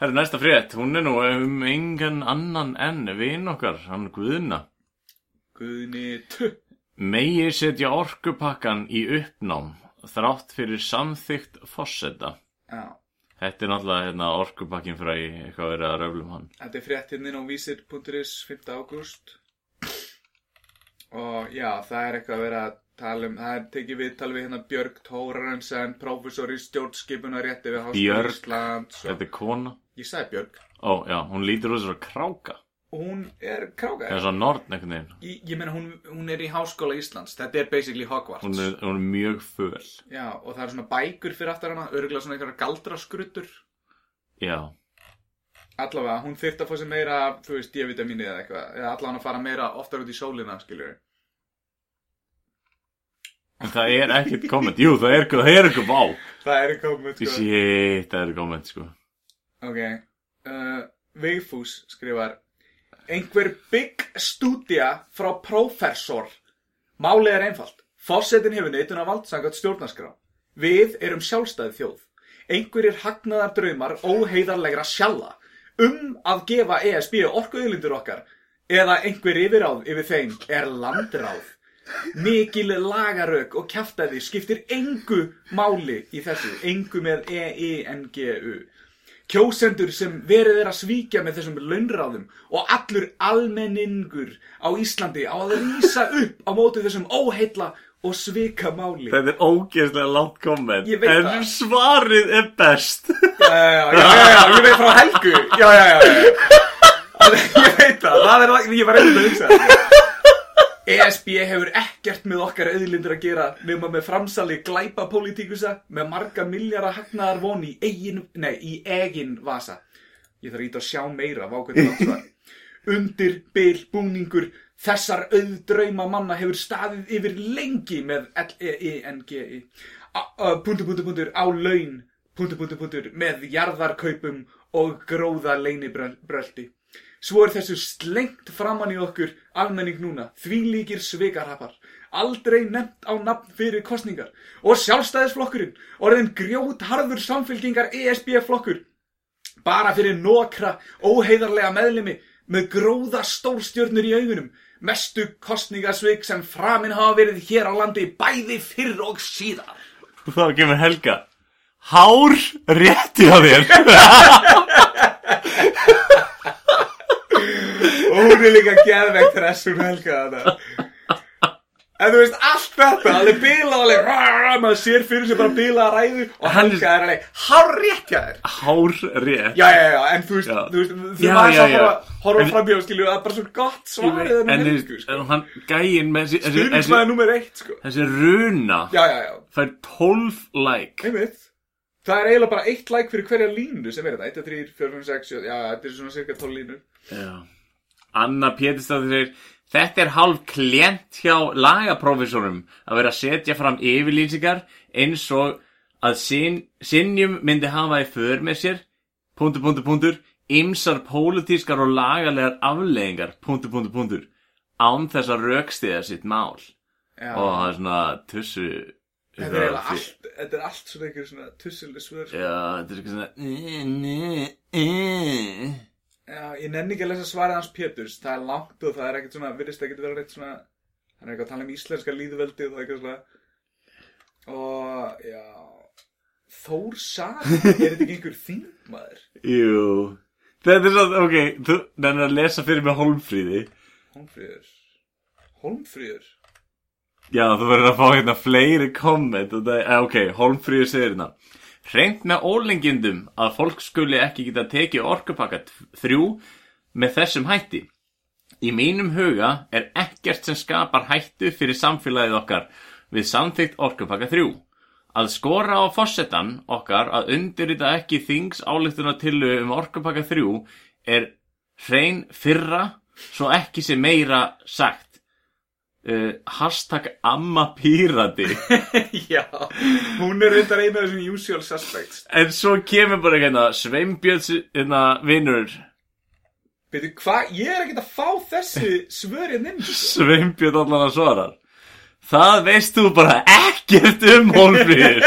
Er næsta frétt, hún er nú um engan annan en vin okkar, hann Guðna. Guðni, tu Megi setja orkupakkan í uppnám þrátt fyrir samþygt fosseta. Já, Þetta er náttúrulega hérna, orkupakkin frá í eitthvað verið að röflum hann. þetta er fréttinnin á vísir.is 5. ágúst og já, það er eitthvað að vera að tala um, það er tekið við tala við hérna Björg Tórarensen, prófessor í stjórnskipunarétti við Háskóla Björg. Íslands og, Þetta er kona. ég sagði Björg Ó, já, hún lítur út svo kráka. Hún er kráka Eða svo norn einhvern veginn. ég, ég meina hún, hún er í Háskóla Íslands þetta er basically Hogwarts Hún er, hún er mjög föl. já, og það er svona bækur fyrir aftar hana örgulega svona einhverja galdraskruttur Já. allavega, hún þyrft að fá sér meira þú veist, D-vitamini eða eitthvað eða allavega að fara meira oftar út í sólina, skiljur En það er ekkert komment. Jú, það er, er eitthvað vá. það er eitthvað með sko Shit, það er komment, sko. Ok, uh, Vigfús skrifar Einhver big stúdía frá prófessor. Málið er einfalt. Fossetin hefur neitunarvald samkvæmt stjórnarskrá. Við erum sjálfstæð þjóð. Einhverjir hagnaðar draumar óheiðarlegra sjalla um að gefa ESB orkuðlindur okkar eða einhver yfiráð yfir þeim er landráð. Mikil lagarök og kjaftaði skiptir engu máli í þessu, engu með E-I-N-G-U. Kjósendur sem verið er að svíkja með þessum launráðum og allur almenningur á Íslandi á að rýsa upp á móti þessum óheilla og svika máli. Þetta er ógeðslega langt komment En það. svarið er best Já, já, já, já, já, ég veit frá Helgu. Já, já, já, já. [laughs] Ég veit það, það er, ég var veginn að hugsa það. ESB hefur ekkert með okkar auðlindur að gera nema með framsali glæpa pólitíkusa með marga miljara hagnaðar von í eigin, nei, í egin vasa. Ég þarf að íta að sjá meira, vá hvernig það svar. [laughs] Undir bil búningur þessar auðdrauma manna hefur staðið yfir lengi með L-E-I-N-G-I. Puntur, puntur, puntur, á laun, puntur, puntur, puntur, með jarðarkaupum og gróða leinibröldi. Svo er þessu slengt framann í okkur almenning núna, því líkir svikarhapar, aldrei nefnt á nafn fyrir kostningar og sjálfstæðisflokkurinn, orðin grjót harður samfélkingar ESB-flokkur, bara fyrir nokra óheiðarlega meðlimi með gróða stórstjörnur í augunum, mestu kostningasvik sem framin hafa verið hér á landi bæði fyrr og síðar. Og þá kemur Helga. Hár rétti á þér [laughs] [laughs] Og hún er líka geðveikt þessum helga þetta En þú veist, allt þetta, alveg bilað, alveg, rrrr, maður sér fyrir sig bara bilað ræðu og helga er alveg, hár rétt hjá þér. Hár rétt Já, já, já, en þú veist, Já. þú veist, þú maður sá bara horfa En- fram í og skilju, það er bara svo gott svarið En þú helgu, veist, sko. en hann gæinn með þessi, þessi, nummer eitt, sko. þessi runa Já, já, já, fær 12 like einmitt. Það er eiginlega bara eitt like fyrir hverja línu sem er þetta, 1, 3, 4, 5, 6, 7, já, þetta er svona cirka 12 línur. Já. Anna Pétursdóttir segir Þetta er hálf klient hjá lagaprófessorum að vera að setja fram yfirlýsingar eins og að sin, sinjum myndi hafa í för með sér punktur, punktur, punktur ymsar pólitískar og lagalegar afleðingar punktur, punktur, punktur án þess að rökstiða sitt mál Já. og það er svona tussu Þetta er allt, þetta er allt svona einhver svona tussuleg svör. Já, þetta er svona. Já, ég nenni ekki að lesa svarið hans Péturs, það er langt og það er ekkert svona, virðist ekkert vera reitt svona, hann er eitthvað að tala um íslenska líðveldi og það er eitthvað svona, og já, Þór Sari, er þetta ekki einhver þingmaður? [laughs] Jú. Þetta er svona, ok, þú nennir að lesa fyrir mig Holmfríði Holmfríður, Holmfríður, Já, þú verður að fá hérna fleiri komment og það, eh, ok, Holmfríður segir hérna Hreint með ólengindum að fólk skuli ekki geta tekið orkupakka þrjú með þessum hætti. Í mínum huga er ekkert sem skapar hættu fyrir samfélagið okkar við samþygt orkupakka þrjú. Að skora á fossetan okkar að undirrita ekki þings álíktuna um orkupakka þrjú er hrein fyrra svo ekki sem meira sagt. Uh, hashtag amma pírati [laughs] já, hún er reyndar einu af þessum usual suspects. En svo kemur bara hérna Sveinbjörns hérna vinnur Beidu, hvað, ég er ekkert að fá þessi svörið inn, sko. [laughs] Sveinbjörn allan að svara Það veist þú bara ekkert um Hólfríður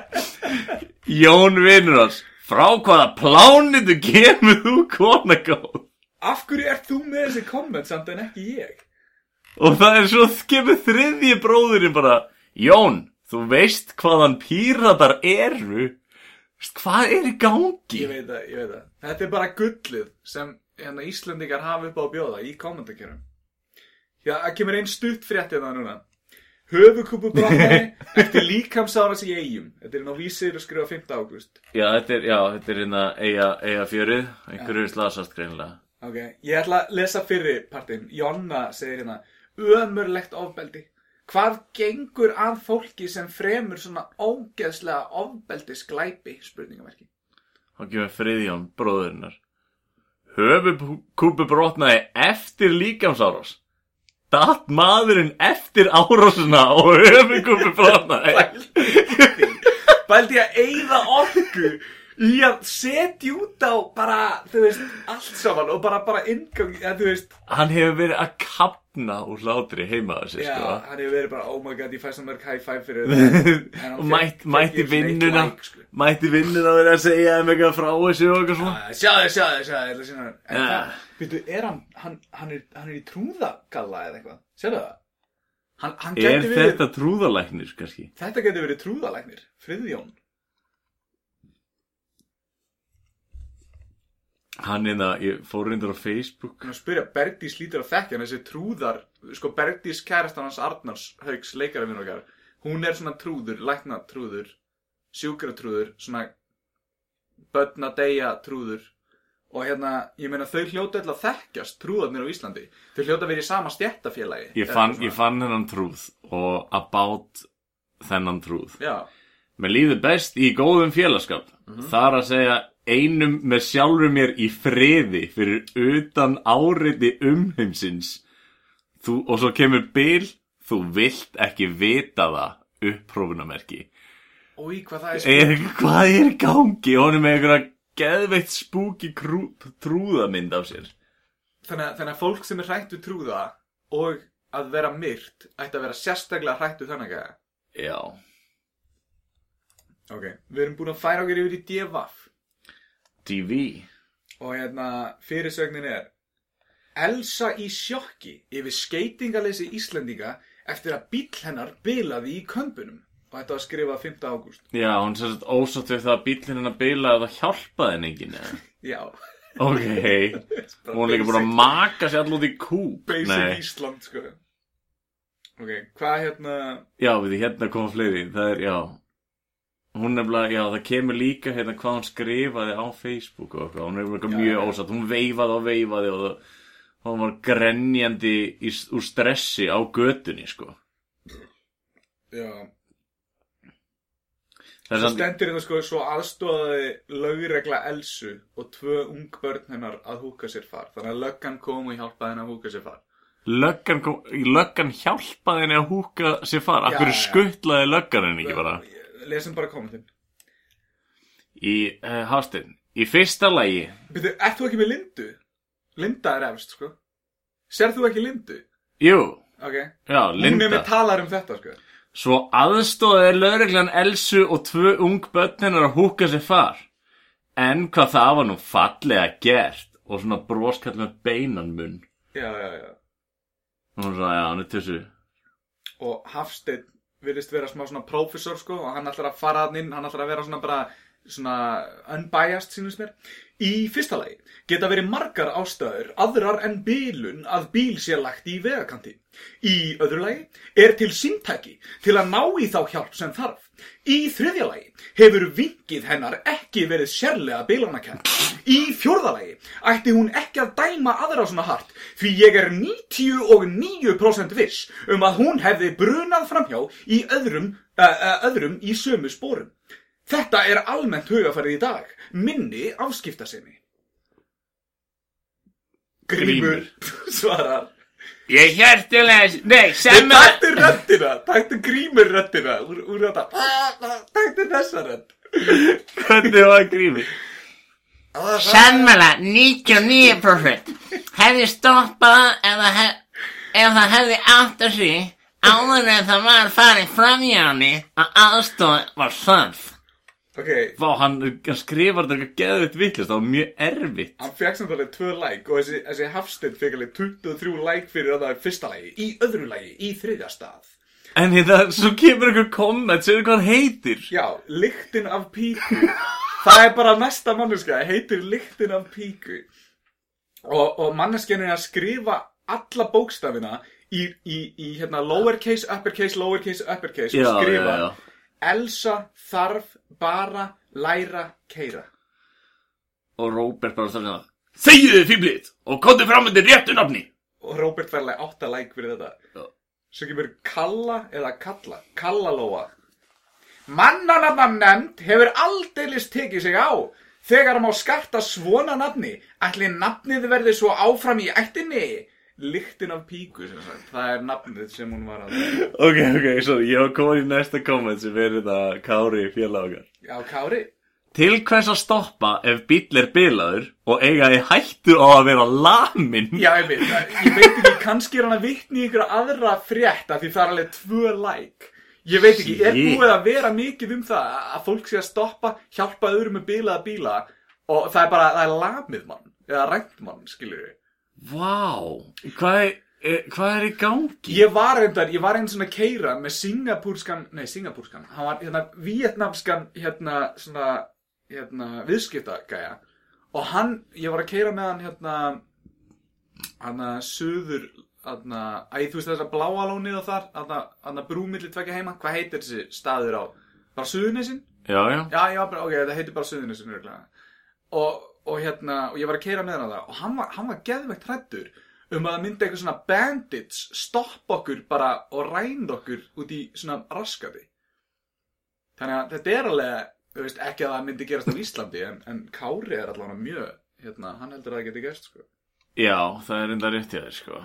[laughs] Jón vinnur hans Frá hvaða plánitu kemur þú kona góð Af hverju ert þú með þessi komment samt en ekki ég? Og það er svo kemur þriðji bróðurinn bara Jón, þú veist hvaðan píratar eru Hvað er í gangi? Ég veit það, ég veit það. Þetta er bara gullið sem hérna, Íslendingar hafa upp á bjóða í kommentarkerum. Já, það kemur einn stutt frétt hérna núna. Höfukúpu brotnaði [laughs] eftir líkamsáras í eigum. Þetta er inn á vísir og skrifa 5. ágúst. Já, þetta er, já, þetta er hérna eiga, eiga fjörið Einhverju slasast greinilega Ok, ég ætla að lesa fyrri partinn. Jonna segir hérna, ömurlegt ofbeldi. Hvað gengur að fólki sem fremur svona ógeðslega ofbeldis glæpi, spurningamerki. Þá kemur Friðjón, bróðurinnar. Höfukúpu brotnaði eftir líkamsárás. Datt maðurinn eftir árásuna og höfukúpu brotnaði. Bældi að eyða orku í að setja út á bara, þú veist, allt saman og bara, bara inngang, ja, þú veist. Hann hefur verið að kapna úr hlátri heima á sig Já, sko. hann hefur verið bara, oh my god, ég fæ svo mörg high five fyrir [laughs] hann Og mætt, fékk mætti vinnuna sko. Mætti vinnuna og verið að segja þeim eitthvað frá þessu og eitthvað svona. Sjáðu, sjáðu, sjáðu, að hann En það, veitu, er hann, hann, hann er, hann er í trúðagalla eða eitthvað? Sérðu það? Hann, hann Er þetta trúðalæknir kannski? þetta geti verið trúðalæknir, Friðjón Hann er það, ég fór reyndur á Facebook. Að spyrja, Bergdís lítur að þekkja hann þessi trúðar Sko, Bergdís kærastan hans Arnars Hauks, leikara minn okkar Hún er svona trúður, lækna trúður Sjúkra trúður, svona Bönna deyja trúður Og hérna, ég meina þau hljóta öll að þekkjast Trúðarnir á Íslandi. Þau hljóta að vera í sama stjættafélagi Ég fann, ég fann hennan trúð og about þennan trúð. Já, Mér líður best í góðum félagskap. Þar að segja einum með sjálfur mér í friði fyrir utan áriti umheimsins. Þú, og svo kemur bil þú vilt ekki vita það upprófunamerki Ói, hvað það er hvað er í gangi? Hann er með einhverja geðveitt spúki trúðamynd af sér. Þannig, að- þannig að fólk sem er hrætt við trúða Og að vera myrt Ætti að vera sérstaklega hrætt við þannig að já, Ok, við erum búin að færa okkur yfir í DFF TV Og hérna, fyrirsögnin er Elsa í sjokki yfir skeitingaleysi Íslendinga eftir að bíl hennar bilaði í kömbunum. Og þetta var skrifað 5. ágúst. já, hún sér sett ósátt við það að bílinn hennar bila að henni enginn eða? Já. ok, [laughs] hún er líka búin að maka sér allúð í kúp Basic Nei. Ísland, sko. Ok, hvað hérna... Já, við hérna koma fleiri, það er, já Hún nefnilega, já, það kemur líka hérna hvað hún skrifaði á Facebook og eitthvað, hún er eitthvað Já, mjög já. ósatt, hún veifaði og veifaði og það, hún var grenjandi í, úr stressi á götunni, sko. Já. Það samt, stendur hérna, sko, svo aðstóðaði lögregla Elsu og tvö ung börn hennar að húka sér far. Þannig að löggan kom og hjálpaði henni að húka sér far. löggan, kom, löggan hjálpaði henni að húka sér far, Já, já, já. skuttlaði löggan henni ekki bara. Lesum bara kommentin. Í, uh, Hafstein, í fyrsta lagi, Byrju, ert þú ekki með Lindu? Linda er efst, sko. Serð þú ekki Lindu? jú, Ok. já, Hún er Linda. með talar um þetta, sko. Svo aðstóðið lögreglan Elsu og tvö ung börn hennar að húka sér far. En hvað það var nú fallega gert og svona broskall með beinan munn. Já, já, já. Og hún svona, já, hann er tussu. Og Hafsteinn virðist vera smá svona prófessor, sko, og hann ætlar að fara hann inn, hann ætlar að vera svona bara, svona unbiased, sínust mér. Í fyrsta lagi geta verið margar ástæður aðrar en bílun að bíl sé lagt í vegakanti. Í öðru lagi er til símtæki til að ná í þá hjálp sem þarf. Í þriðja lagi hefur vinkið hennar ekki verið sérlega bílanakent. Í fjórða lagi ætti hún ekki að dæma aðra svona hart því ég er 99% viss um að hún hefði brunað framhjá í öðrum, uh, uh, öðrum í sömu spórum. Þetta er almennt hugafarið í dag. Minni afskiptasemi. Grímur [laughs] svarar. Ég hértilega, nei, Nei, taktu röddina, taktu grímur röddina úr, úr þetta. Taktu þessa rödd. Hvernig var grími? Sannmæla 99% hefði stoppað ef það, hef, ef það hefði átt að sig áður en það var farið fram hjá henni að aðstoð var þörf. Ok, Vá, hann, hann skrifar þetta eitthvað geðvitt vittlist, það var mjög erfitt. hann fekk samt alveg tvö like og þessi, þessi Hafsteinn fekk alveg 23 like fyrir að það er fyrsta lagi, í öðru lagi, í þriðja stað. En hérna, svo kemur einhver komment, segir hvað hann heitir. Já, lyktin af píku. Það er bara næsta manneska, heitir lyktin af píku. Og, og manneskjan er að skrifa alla bókstafina í, í, í hérna lowercase, uppercase, lowercase, uppercase Já, og skrifa já, já. Elsa þarf bara læra keira. Og Róbert bara það. Segju þið fýblið og komdu fram með réttu nafni. Og Róbert fær alveg átta like fyrir þetta. Já. Svo kemur Kalla eða Kalla, Kallalóa. Mannanafna nefnd hefur aldeilis tekið sig á. Þegar má skarta svona nafni, ætli nafnið verði svo áfram í ættinni. Lyktin af píku, sem sagt. Það er nafnið sem hún var að... Ok, ok, sorry, ég var komin í næsta komment sem er þetta Kári félag okkar. Já, Kári. Til hvers að stoppa ef bíll er bilaður og eiga í hættu á að vera lamin? Já, ég veit, ég veit ekki, kannski er hann að vitni einhverja aðra frétta því það er alveg tvö like. Ég veit ekki, er búið að vera mikið um það að fólk sé að stoppa, hjálpa öðrum með bilaða bíla og það er bara, það er lamið mann, eða rænt mann, við. Vá, hvað er, hvað er í gangi? Ég var reyndar, ég var einn svona keira með singapúrskan, nei singapúrskan, hann var hérna vietnamskan hérna svona, hérna viðskiptagæja og hann, ég var að keira með hann hérna, suður, hann að, æ, þú veist þess að bláa lónið og þar, hann að, hann að brúmilli tvekja heima, hvað heitir þessi staður á, bara suðurnesin? Já, já. Já, já, bara, ok, það heitir bara suðurnesin örgulega. Og, og hérna, og ég var að keira með hann það og hann var, hann var geðveikt hrættur um að það myndi eitthvað svona bandits stoppa okkur bara og rænd okkur út í svona raskati. Þannig að þetta er alveg, þú veist, ekki að það myndi gerast á Íslandi, en, en Kári er allavega mjög, hérna, hann heldur að það geti gerst, sko. Já, það er enda rétt í þér, sko.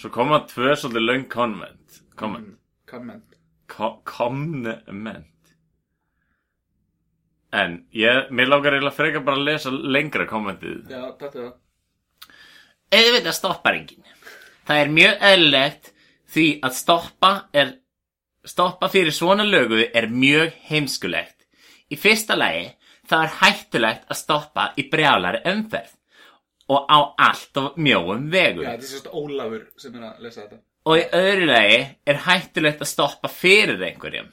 Svo koma tvö svolítið löng komment. Komment. Komment. En ég, mér langar eiginlega frekar bara að lesa lengra kommentið. Já, þetta er það. Auðvitað stoppar enginn. Það er mjög eðlilegt því að stoppa er stoppa fyrir svona lögu er mjög heimskulegt. Í fyrsta lagi það er hættulegt að stoppa í brjálari umferð og á allt of mjóum vegum. Já, þetta er sérst Ólafur sem er að lesa þetta. Og í öðru lagi er hættulegt að stoppa fyrir einhverjum.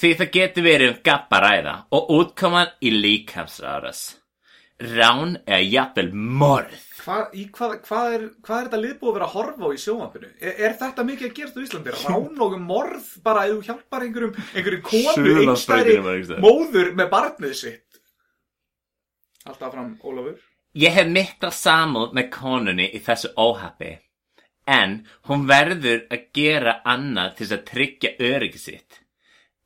Því það getur verið um gabbaræða og útkoman í líkamsárás. Rán er jafnvel morð. Hvað, í hvað, hvað, er, hvað er þetta liðbúið að vera að horfa á í sjónvampinu? Er, er þetta mikið að gerast á Íslandi? [laughs] Rán og morð bara ef þú hjálpar einhverjum, einhverjum konu, einstæri móður með barnið sitt? Alltaf fram Ólafur. Ég hef mikla samúð með konunni í þessu óhappi. En hún verður að gera annað til þess að tryggja öryggi sitt.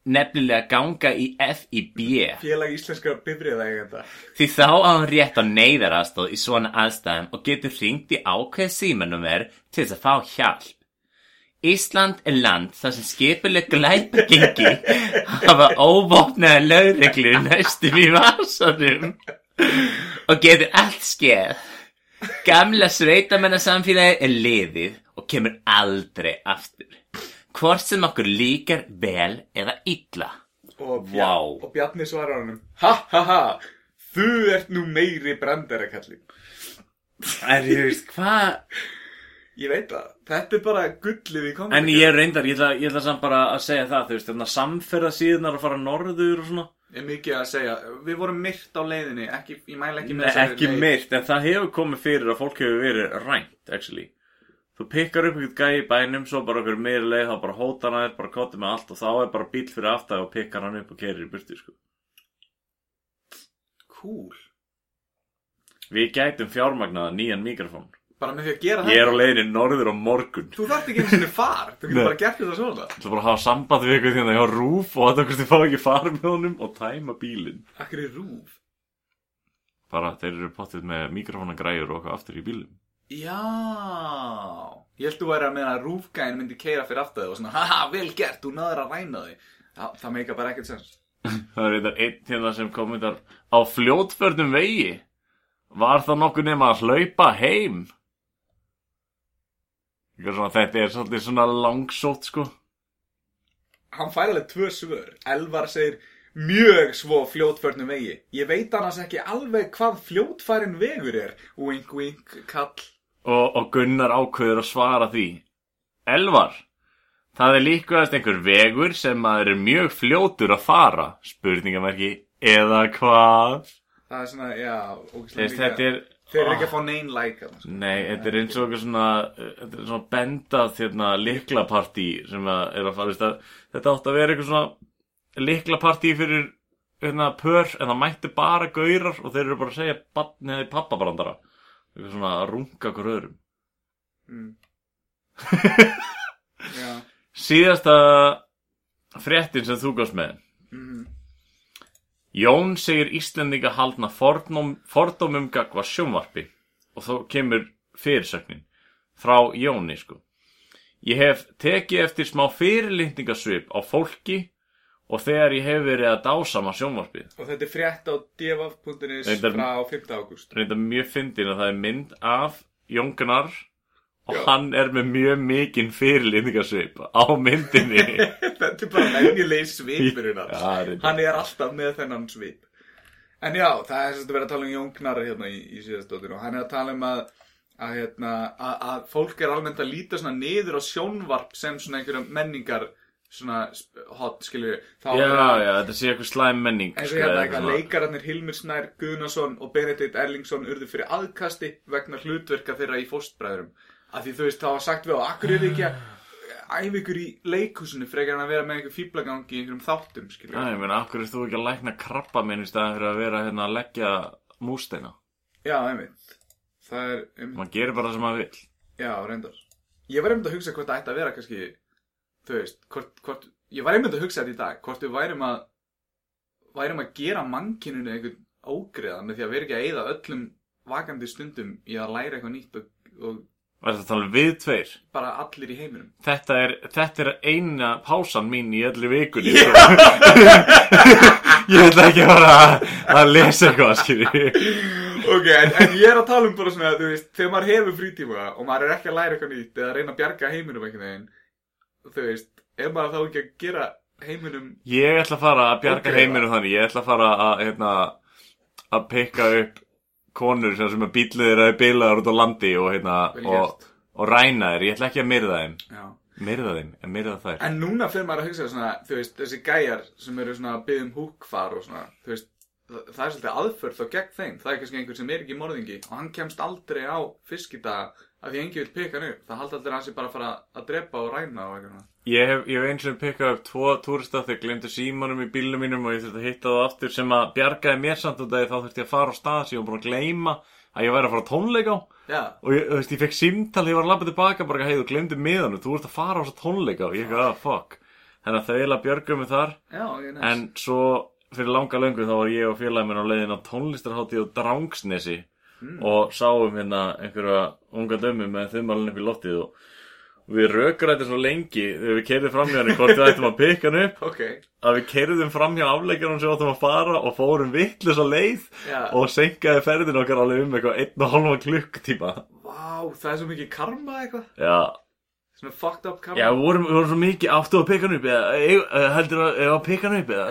Nefnilega ganga í FIB. Félag íslenskara bifriða eigenda. Því þá á hann rétt á neyðarastóð í svona aðstæðum og getur hringt í ákveð símanúmer til þess að fá hjálp. Ísland er land þar sem skipuleg glæpagengi [laughs] hafa óvopnaða lögreglur næstum í vasanum og getur allt skeð. Gamla sveitamennasamfélagi er liðið og kemur aldrei aftur. Hvort sem okkur líkar vel eða illa. Og, Vá. og Bjarni svarar honum. Ha ha ha, þú ert nú meiri brandarakallin. En ég veist, hvað? Ég veit það. Þetta er bara gullið í komandi. En ég reyndar, ég ætla, ég ætla samt bara að segja það, þú veist, þannig að samferða síðunar að fara norður og svona. er mikið að segja Við vorum myrt á leiðinni ekki, Ég mæla ekki með Nei, þessari ekki leið. myrt, en það hefur komið fyrir að fólk hefur verið rænt, actually. Þú pikkar upp eitthvað gæi í bænum, svo bara okkur meiri leið, þá bara hóta hann þér, bara kotið með allt og þá er bara bíl fyrir aftæð og pikkar hann upp og kerir í burtu, sko. Cool Við gætum fjármagnaða nýjan mikrofón. Bara með því að gera Ég er á leiðinni norður á morgun. Þú þarft ekki einu sinni far Þú getur bara gert þetta svona Svo bara hafa samband við eitthvað hérna hjá Rúf og þetta hvort þið fá ekki fara með honum og tæma bílinn. Akkur er rúf Bara þeir eru pottið með mikrofónagræjur og eitthvað aftur í bílum. Já. Ég held þú væri að meina að rúfgæðin myndi keira fyrir aftur og svona Haha, vel gert, þú náður að ræna þig. Það, það meika bara ekkert sens. [laughs] Það er eitthvað einn hérna sem kommentar á fljótförnum vegi. Var það nokkuð nema að hlaupa heim? Svona, þetta er svolítið svona langsótt sko. Hann fær alveg tvö svör. Elvar segir mjög svo fljótförnum vegi. Ég veit annars ekki alveg hvað fljótfærin vegur er. Wink, wink, kall Og, og Gunnar ákveður að svara því. Elvar, það er líkvæðast einhver vegur sem maður er mjög fljótur að fara, spurningamerki, eða hvað? Það er svona, já, mikið- þetta er... Þeir eru ekki að fá neyn like þarna, sko. Nei, þetta er eins og eitthvað svona, þetta svona bendað hérna, liklapartí sem að er að fara, veist að, þetta átti að vera eitthvað svona liklapartí fyrir hérna, pör, en það mætti bara gaurar og þeir eru bara að segja barnið í pappabrandara. Eitthvað svona að runga okkur öðrum. mm. [laughs] Síðasta fréttin sem þú gafst með. mm. Jón segir Íslendinga haldna fordóm, fordómum gagva sjónvarpi og þá kemur fyrirsögnin frá Jóni sko. Ég hef tekið eftir smá fyrirlitningasvip á fólki og þegar ég hef verið að dásama sjónvarpið Og þetta er frétt á Reyndar- frá 5. ágúst reynda mjög fyndin að það er mynd af Jóngnar og Já. hann er með mjög mikinn fyrirlýningarsvip á myndinni [laughs] Þetta er bara venjulegi svipurinn hans Já. Hann er alltaf með þennan svip En já, það er sem þetta verið að tala um Jón Gnarr hérna í, í síðastóttinu og hann er að tala um að að, hérna, að, að fólk er almennt að líta niður á sjónvarp sem svona einhverjum menningar svona hot, skilju þá já, er já, þetta sé eitthvað slæm menning og hérna eða eitthvað leikararnir Hilmir Snær, Guðnason og Benedikt Erlingsson urðu fyrir aðkasti vegna hlutverka þeirra í fóstbræðurum af því þú veist, það var sagt við á akkur er ekki að æfa ykkur í leikhúsinu frekar en að vera með einhver fýblagangi í einhverjum þáttum, skilju Já, ég meina, akkur er þú ekki að lækna krabba minn í staðan fyrir að vera hérna að leggja músteina? Já, einmitt. Það er, um, maður gerir bara það sem maður vill. Já, reyndar. Ég var einmitt Þú veist, hvort, hvort Ég var einmitt að hugsa þetta í dag Hvort við værum að Værum að gera mannkyninu einhvern ógreða Með því að vera ekki að eyða öllum vakandi stundum Í að læra eitthvað nýtt og, og og þetta tala um við tveir? bara allir í heiminum. Þetta er, þetta er eina pásan mín í öllu vikunni. [laughs] Ég ætla ekki að fara að, að lesa eitthvað skilji. Ok, en, en ég er að tala um bara svona Þú veist, þegar maður hefur frítíma Og maður er ekki að læra eitthvað nýtt Eða að reyna að bjarga heiminum einhvern veginn Þú veist, er maður þá ekki að gera heiminum Ég ætla að fara að bjarga Ok. heiminum þannig. Ég ætla að fara að hérna, að pikka upp konur sem, að bílið þeirra er bilaðar út á landi og, hérna, og, og ræna þeir Ég ætla ekki að myrða þeim. Já. Myrða þeim, en myrða þær. En núna fyrir maður að hugsa svona, þú veist, þessi gæjar sem eru svona að byggja um húkfar og svona, veist, það, það er svolítið aðförð þá gegn þeim. Það er kannski einhver sem er ekki morðingi og hann kemst aldrei á fiskidaga af því engi vil peka hann upp. Það haldi aldrei að hann sé bara að fara að drepa og ræna og eitthvað. Ég hef, ég hef eins og pikkað upp tvo túrista þegar glemdi símanum í bílnum mínum og ég þurfti að hitta það aftur sem að bjargaði mér samt af því þá þurfti ég að fara á stað sem ég var búin að gleyma að ég væri að fara á tónleika á Já, og ég, þú veist, ég fekk símtal þegar ég var að labba tilbaka bara, hei, þú glemdi miðanum, þú ert að fara á þessa tónleika og ég ekki, ah, fuck þannig að þau eiginlega björgum mig þar já, ég næst. en svo fyrir langa löngu þá var ég og félagin minn á leiðin á tónlistarhátíð á Drangsnesi og sáum hérna einhverja unga dömu með þumalinn upp í loftið og við rökrættum svo lengi þegar við keirðum fram hjá henni hvort við ættum að pikka hann upp. Ok, að við keirðum fram hjá afleikjarum sem áttum að fara og fórum vittlus á leið Já. og senkaði ferðin okkar alveg um eitthvað einn og halva klukktíma vá, það er svo mikið karma eitthvað. Já, Svona fucked up karma. já við, vorum, við vorum svo mikið áttu að pikka hann upp eða heldur að, að pikka hann upp eða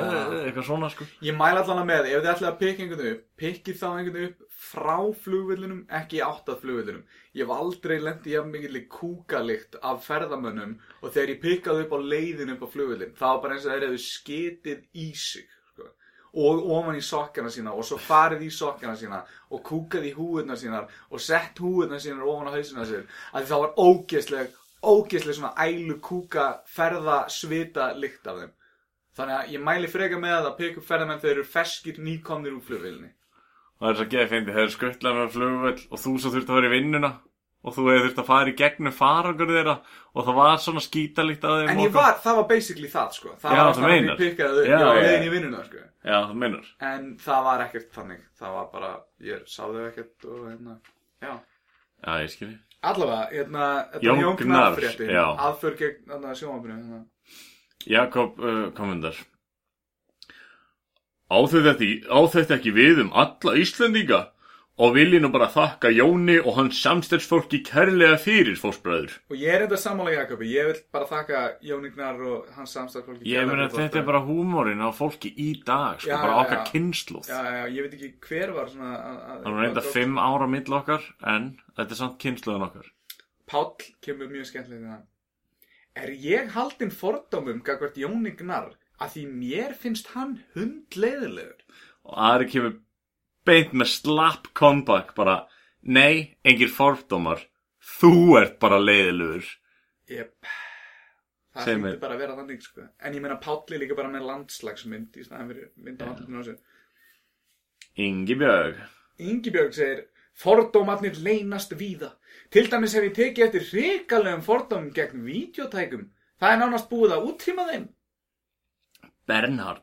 eitthvað svona sko. Ég mæla allan með, ef þið ætlaði að pikka einhvern upp, pikkið þá einhvern upp frá flugvillinum, ekki átt að flugvillinum. Ég hef aldrei í jafn mikill kúkalikt af ferðamönnum og þegar ég pikkaði upp á leiðin upp á flugvillin, það var bara eins og þeir hefðu skitið í sig. Sko. Og ofan í sokkana sína og svo farið í sokkana sína og kúkað í húðuna sínar og sett húðuna sínar ofan á hausina sér. Að það var ógeðsleg, ógeðsleg svona ælu kúka ferða svita lykt af þeim. Þannig að ég mæli freka með að pikka upp ferðamenn þegar þeir eru feskir nýkomnir úr flugvélni. Það er svo geðið fyndið, þeir skuttlaði með flugvöll og þú svo þurfti að vera í vinnuna og þú hefði þurft að fara í gegnum farangur þeirra og það var svona skítalikt að þeim En ég var, það var basically það sko. Það Já, var alltaf að pikkaði þau, Já, já. í vinnuna sko. Já, það meinar En það var ekkert þannig. Það var bara, ég sá þau ekkert og hérna, já. Já, ég skilji Allavega, hérna, þetta er Jón já. aðför gegn hérna, sjónvapinu. Hérna. Jakob uh, komendar Á þetta, á þetta ekki við um alla Íslendinga og vil ég nú bara þakka Jóni og hans samstæðsfólki kærlega fyrir fósbræður. Og ég er enda sammála Jakobi, ég vil bara þakka Jón Ignar og hans samstæðfólki. Ég meina þetta er bara húmórin á fólki í dag, sko, Já, bara okkar já. kynnslóð. Já, já, ég veit ekki hver var svona... að- að- Það er reynda fimm ára mill okkar, en þetta er samt kynnslóðin okkar. Páll kemur mjög skemmtilega til það. Er ég haldinn fordómum gagvart Jóni Gnarr að því mér finnst hann hundleiðilegur? Og aðri kemur beint með slapp comeback, bara, nei, engir fordómar, þú ert bara leiðilegur. Jep. Það mér. bara að vera þannig, sko. En ég meina Páll er líka bara með landslagsmynd í staðan fyrir mynd á andlutinu á sér. Ingi Björg. Segir, fordómarnir leynast víða. Til dæmis hef ég tekið eftir hrikalegum fordómum gegn vídeotækum. Það er nánast búið að útrýma þeim. Bernhard.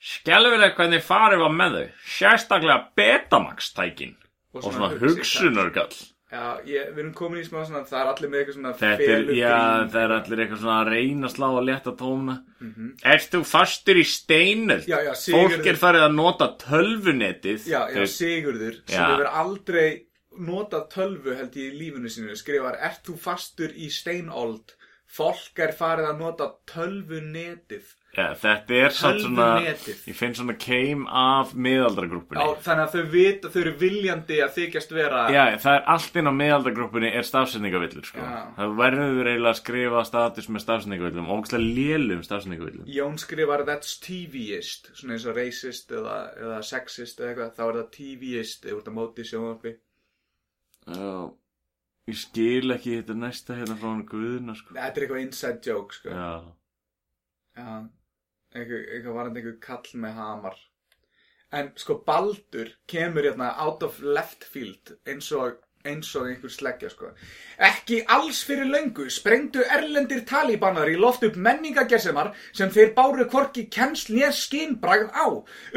Skelfileg hvernig farið var með þau Sérstaklega Betamax-tækin. Og svona hugsi- hugsunargall Já, ég, við erum komin í smá svona, það er allir með eitthvað svona felugrín. já, það er allir eitthvað svona að reyna að slá að létta tóna Mhm. Ert þú fastur í steinu? Já, já, Sigurður- Fólk er farið að nota tölvunetið. Já, já, Sigurður sem hefur aldrei notað tölvu held ég í lífinu sínu skrifar, ert þú fastur í steinold? Fólk er farið að nota tölvunetið Já, þetta er samt svona Tölvunetið. Ég finn svona keim af miðaldragrúppunni Já, þannig að þau vita, þau eru viljandi að þykjast vera Já, það er allt inn á miðaldagrúppunni er stafsendingavillur sko. Já. Það verður eiginlega að skrifa status með stafsendingavillum ógæslega lélum stafsendingavillum Jón skrifar that's TVist svona eins og racist eða, eða sexist eða eitthvað, þá er það TVist eða út á móti sjónvarpi Já, ég skil ekki þetta næsta hérna frá hann Guðuna sko. Þetta er eitthvað inside joke sko Já, Já, eitthvað, varandi einhver kall með hamar En sko Baldur kemur hérna out of left field eins og, eins og einhver sleggja sko Ekki alls fyrir löngu sprengdu erlendir talibanar í loft upp menningagersemar sem þeir báru hvorki kennsl nér skinbragð á.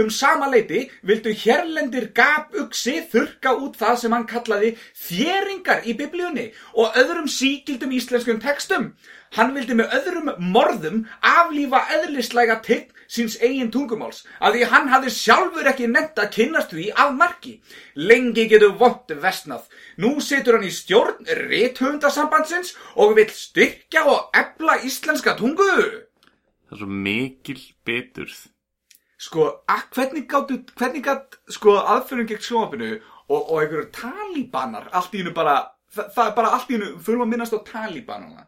Um sama leiti vildu hérlendir gapuxi þurka út það sem hann kallaði þjeringar í biblíunni og öðrum síkildum íslenskum textum. Hann vildi með öðrum morðum aflífa eðlislæga tign síns eigin tungumáls að því hann hafði sjálfur ekki nefnt að kynnast því af marki. Lengi getur vont vestnað. Nú situr hann í stjórn rithöfundasambandsins og vill styrkja og ebla íslenska tungu. það er svo mikil beturð Sko, að, hvernig gáttu, hvernig gátt, sko, aðfyrir gegn sjónvapinu og, og einhverjur talibanar, allt í hennu bara, það, það er bara allt í hennu, fyrir að minnast á talibanana.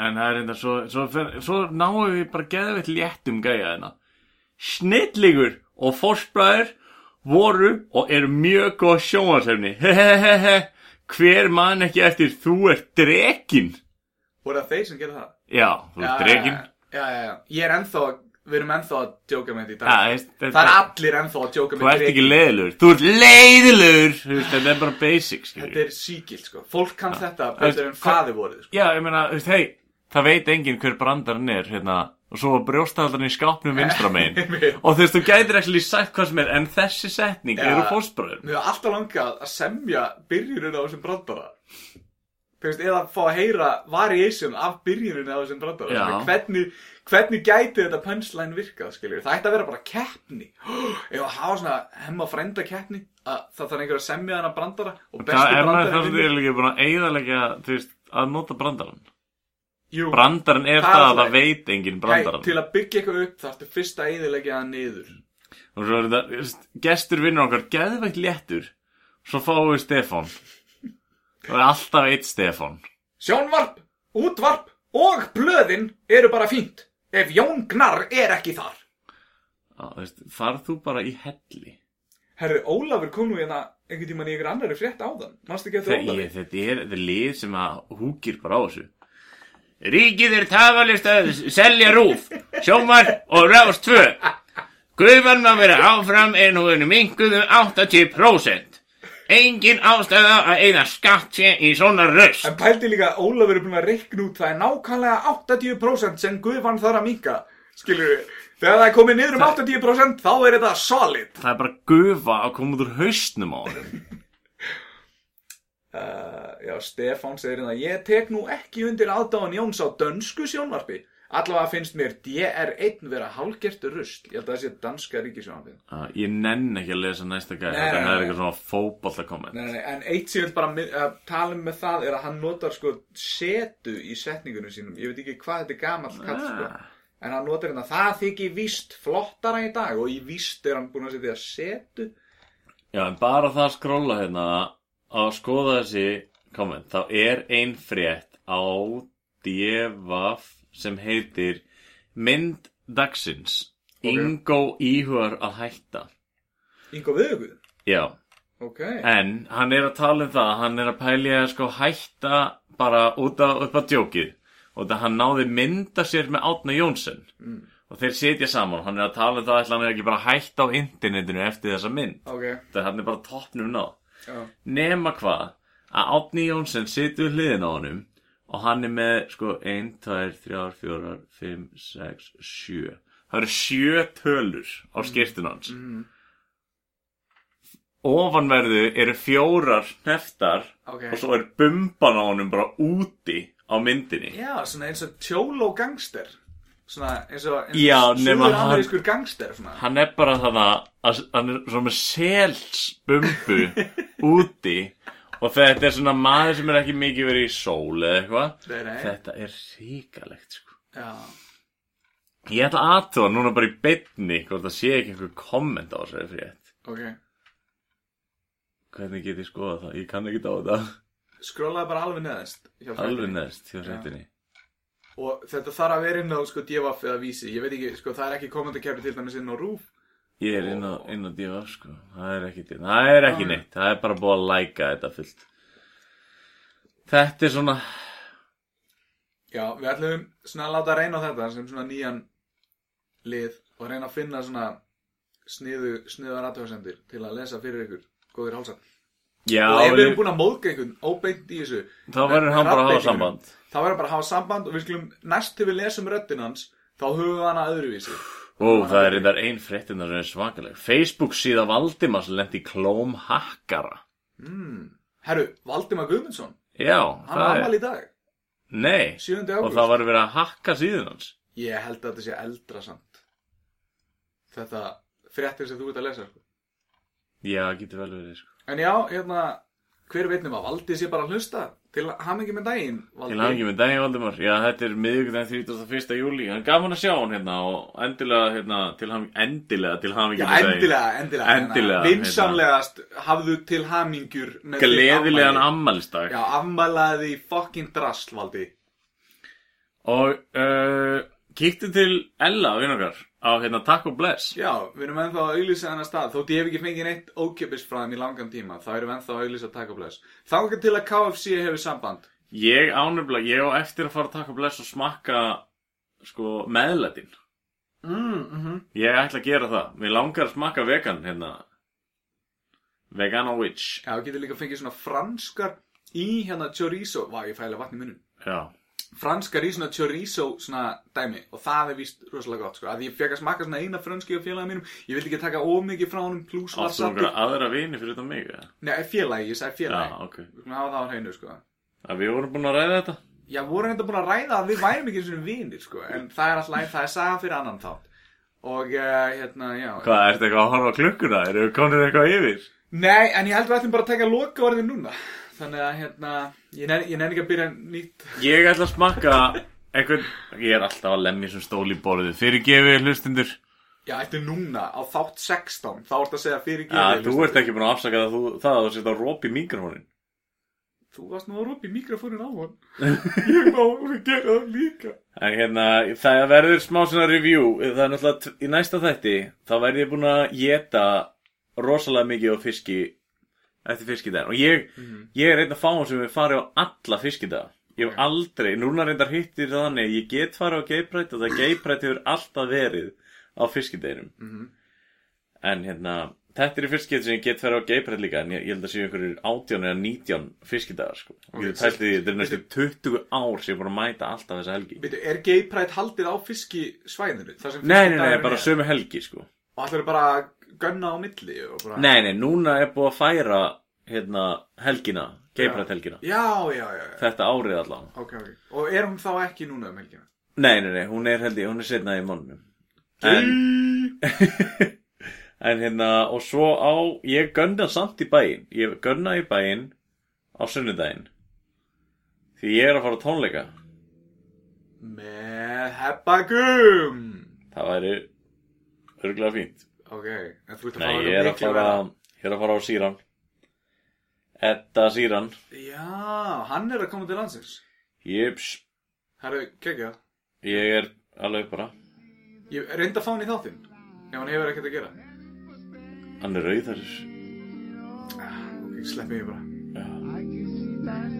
En það er enda svo, svo, fer, svo náum við bara geðveitt léttum gæja hérna. Snillingur og fórspræður voru og eru mjög góð sjónvarsefni. Hehehehe, hver man ekki eftir þú ert drekin? Voru það þeir sem gera það? Já, þú ert drekin. Já, já, já, ég er ennþá, við erum ennþá að djóka með þetta í dag. veist, það er þetta, allir ennþá að djóka þú með ert ekki leiðilegur. Þú ert. Þú veist, Þetta er bara basic, skilur. Þetta er síkilt, sko. Fólk kann þetta Veist, betur en hvað- faði voruð, sko. Já, ég meina, þú veist, hei, það veit enginn hver brandarinn er, hérna, og svo brjóstahaldarinn í skápnum vinstra [laughs] megin. Einmitt. og þú veist, þú gætir ekki sagt hvað sem er, en þessi setning Já. eru fórspræður. Mér hefur alltaf langað að semja byrjunin á þessum brandara. Veist, eða fá að heyra variation af byrjunin á þessum. Svona, Hvernig, hvernig gæti þetta punchline virkað, skiljur? Það ætti að vera bara keppni. [gasps] Ef að hafa svona hemma frænda keppni, að það þarf einhver að semja þennan brandara og bestu Það er það sem þið er líka búin að eigðalega, að nota brandarann. Jú, Brandarann er Það það að það veit enginn Hey, brandarann. til að byggja eitthvað upp þarftu fyrst að það niður. Og svo er þetta, gestur vinnur okkar, geðveikt léttur. Svo fáum við Stefán. Það er alltaf eitt Stefán. Sjónvarp, útvarp og blöðin eru bara fínt ef Jón Gnarr er ekki þar. Já, þú bara í helli. Herri, Ólafur kom nú hérna einhvern tímann í ykkur annari frétt áðan. Manstu ekki eftir Þetta Ólafi? er, þetta er, þetta er lið sem að húkir bara á þessu. Ríkið er tafalist að selja rúf, sjómar og rást tvö. Guðvann má vera áfram en hún er minguð um 80%. Engin ástæða að eða skatt sé í svona röst. En pældi líka að Ólafur er búin að reikna út það er nákvæmlega 80% sem Guðvann þarf að minka. Skilur við? Þegar það er komið niður um 80% þá er þetta solid. Það er bara gufa að koma út úr haustnum á honum. [laughs] Uh, já, Stefán segir hérna, ég tek nú ekki undir aðdáðan Jóns á dönsku sjónvarpi. Allavega finnst mér DR1 vera hálgert rusl. Ég held að það sé danska ríkisjónvarpið. Uh, ég nenn ekki að lesa næsta nei, það er eitthvað svona fótbolta komment. Nei, nei, en eitt sem ég vil bara tala um með það er að hann notar sko setu í setningunum sínum. Ég veit ekki hvað þetta er gamall kall sko. Ah. En hann notar hérna, það þykir víst flottara í dag og í víst er hann búin að setja setu. Já, en bara það að skróla hérna að skoða þessi komment, þá er ein frétt á DVF sem heitir Mynd dagsins. Ingo íhugar að hætta. Ingo viðuguð. Já, Ok. en hann er að tala um það, hann er að pæli að sko hætta bara út af, upp á djókið. Og það hann náði mynda sér með Átna Jónsson. Mm. Og þeir setja saman, hann er að tala um það ætla hann er ekki bara að hætta á internetinu eftir þessa mynd. Ok, Það hann er bara toppnum náð. já. Nema hvað að Átni Jónsson við hliðin á honum og hann er með sko 1, 2, 3, 4, 5, 6, 7 það eru sjö tölur á skýrtun hans. Ofanverðu eru fjórar hneftar Ok. og svo er bumban á honum bara úti á myndinni. Já, svona eins og tjólo gangster. Svona eins og, hann- suður-amerískur gangster svona. hann er bara þannig að hann er svona með selsbumbu [laughs] úti og þetta er svona maður sem er ekki mikið verið í sól eða eitthvað þetta er ríkalegt sko. Ég ætla aðtóða núna bara í beinni hvort það sé ekki einhver komment á þessari frétt ok. Hvernig get ég skoða það, ég kann ekki á þetta. Skrólaði bara alveg neðast hjá alveg neðst hjá fréttinni. Og þetta þarf að vera inn á sko DFF eða vísi. Ég veit ekki, sko, það er ekki kommentarkerfi til dæmis inn á RÚF Ég er inn á, inn á DFF sko. Það er ekki, það er ekki neitt. Það er bara búið að læka þetta fullt. Þetta er svona Já, við ætlum svona að láta reyna á þetta sem svona nýjan lið og reyna að finna svona sniðu, sniðar aðtöðasendir til að lesa fyrir ykkur góðir hálsar. Já, og ef við erum búin að móðga einhvern óbeint í þessu þá verður hann bara að hafa samband. Þá verður bara að hafa samband og við skulum næst til við lesum röddinn hans þá höfum við hana öðruvísi. Ó, það er reyndar ein fréttina sem er svakaleg Facebook síða Valdimars lendi klóm hakkara Mm. Herru, Valdimar Guðmundsson, Já, hann það var er amal í dag, Nei, 7. og það var verið að hakka síðan hans Ég held að þetta sé eldra samt. Þetta fréttir sem þú ert að lesa. Sko. Já, getur vel verið sko En já, hérna, hver veitnum að Valdi sé bara að hlusta til hamingi með daginn, Valdi. Til hangi með daginn Valdimar Já, þetta er miðvikudaginn 31. júli Hann gaf hann að sjá hann hérna og endilega hérna, til hamingi, endilega til hamingi Já, endilega, endilega. Endilega, Vinsamlegast hafðu til hamingjur með Gleðilegan afmæli. ammælistag Já, afmælaði fucking drasl, Valdi. Og uh, kíktu til Ella, vinn okkar Á hérna Taco Bless Já, við erum ennþá að auglýsa hennar stað. Þótt ég hef ekki fengið neitt ókjöpis frá þeim í langan tíma, þá erum við ennþá að auglýsa Taco Bless. Þá ekki til að KFC hefur samband. Ég ánefnilega, ég á eftir að fara að Taco Bless og smakka Sko, meðlætin Mm, mm Ég ætla að gera það Mér langar að smakka vegan hérna Vegano Witch Já, getur líka fengið svona franskar í hérna chorizo. Vá, ég fæla vatn í munnum. Já franskar í svona chorizo svona dæmi og það er víst rosalega gott sko. Að ég fekk að smakka svona eina franski á félagi mínum ég vildi ekki taka ómikið frá honum pluss Áttu wasabi einhverja aðra vini fyrir þetta mig eða? Nei, félagi, ég sagði félagi. Já, ok. Við hafa það á hreinu sko. Að við vorum búin að ræða þetta? Já, vorum þetta búin að ræða að við værum ekki svona vinir sko en það er alltaf, það er saga fyrir annan þátt. Og uh, hérna, já. Hvað, ertu eitthvað að horfa á klukkuna? Eru við komin eitthvað yfir? Nei, en ég held við ætlum bara að taka loka núna þannig að hérna, ég nenni ekki að byrja nýtt. Ég ætla að smakka einhvern Ég er alltaf að lemja sem stól í borðið. Fyrirgefi hlustundur Já, ættu núna á þátt 16 þá ertu að segja fyrir Já, þú ert ekki búin að afsaka það, þú, það að þú setja róp í mikrofónin Þú varst nú að ropa í mikrofónin á hann [laughs] Ég má að gera það líka. En hérna, það verður smá svona review. Það er náttúrulega í næsta þætti Þá verð ég búin að geta rosalega mikið á fiski Eftir fiskidaginn Og ég, ég er einn af fáum sem við farið á alla fiskidaga Ég hef aldrei, núna reyndar hittir þannig Ég get farið á geiprætt og það geiprætt hefur alltaf verið á fiskideginum Mhm. En hérna, þetta er í fiskið sem ég get farið á geiprætt líka En ég, ég held að séu einhverjir 18 eða 19 fiskidagar sko. Og ég pælti því, þetta er næstu 20 ár sem ég er búin að mæta alltaf þessa helgi Veitu, er pride haldið á fiskisvæðinu? Nei, nei, nei, bara er? sömu helgi sko Og allir bara gunna á milli bara... Nei, nei, núna er búið að færa hérna helgina, geiprætt helgina Já, já, já, já. Þetta árið allan Ok, ok. Og er hún þá ekki núna um helgina? Nei, nei, nei, hún er held ég, hún er setna í mánunum En, [laughs] en hérna, og svo á, ég gunna samt í bæinn Ég gunna í bæinn á sunnudaginn Því ég er að fara tónleika Með heppagum! Það væri örgulega fínt Ok, en þú ert að Nei, fara ég er að fara, ég er að fara á síran Edda síran Já, hann er að koma til landsins. Jips, Herru, kekja. ég er alveg bara Ég reyndi að fá hann í þáttinn. Ef hann hefur ekkert að gera. Hann er rauðar Ah, Ok, sleppi ég bara. I can see that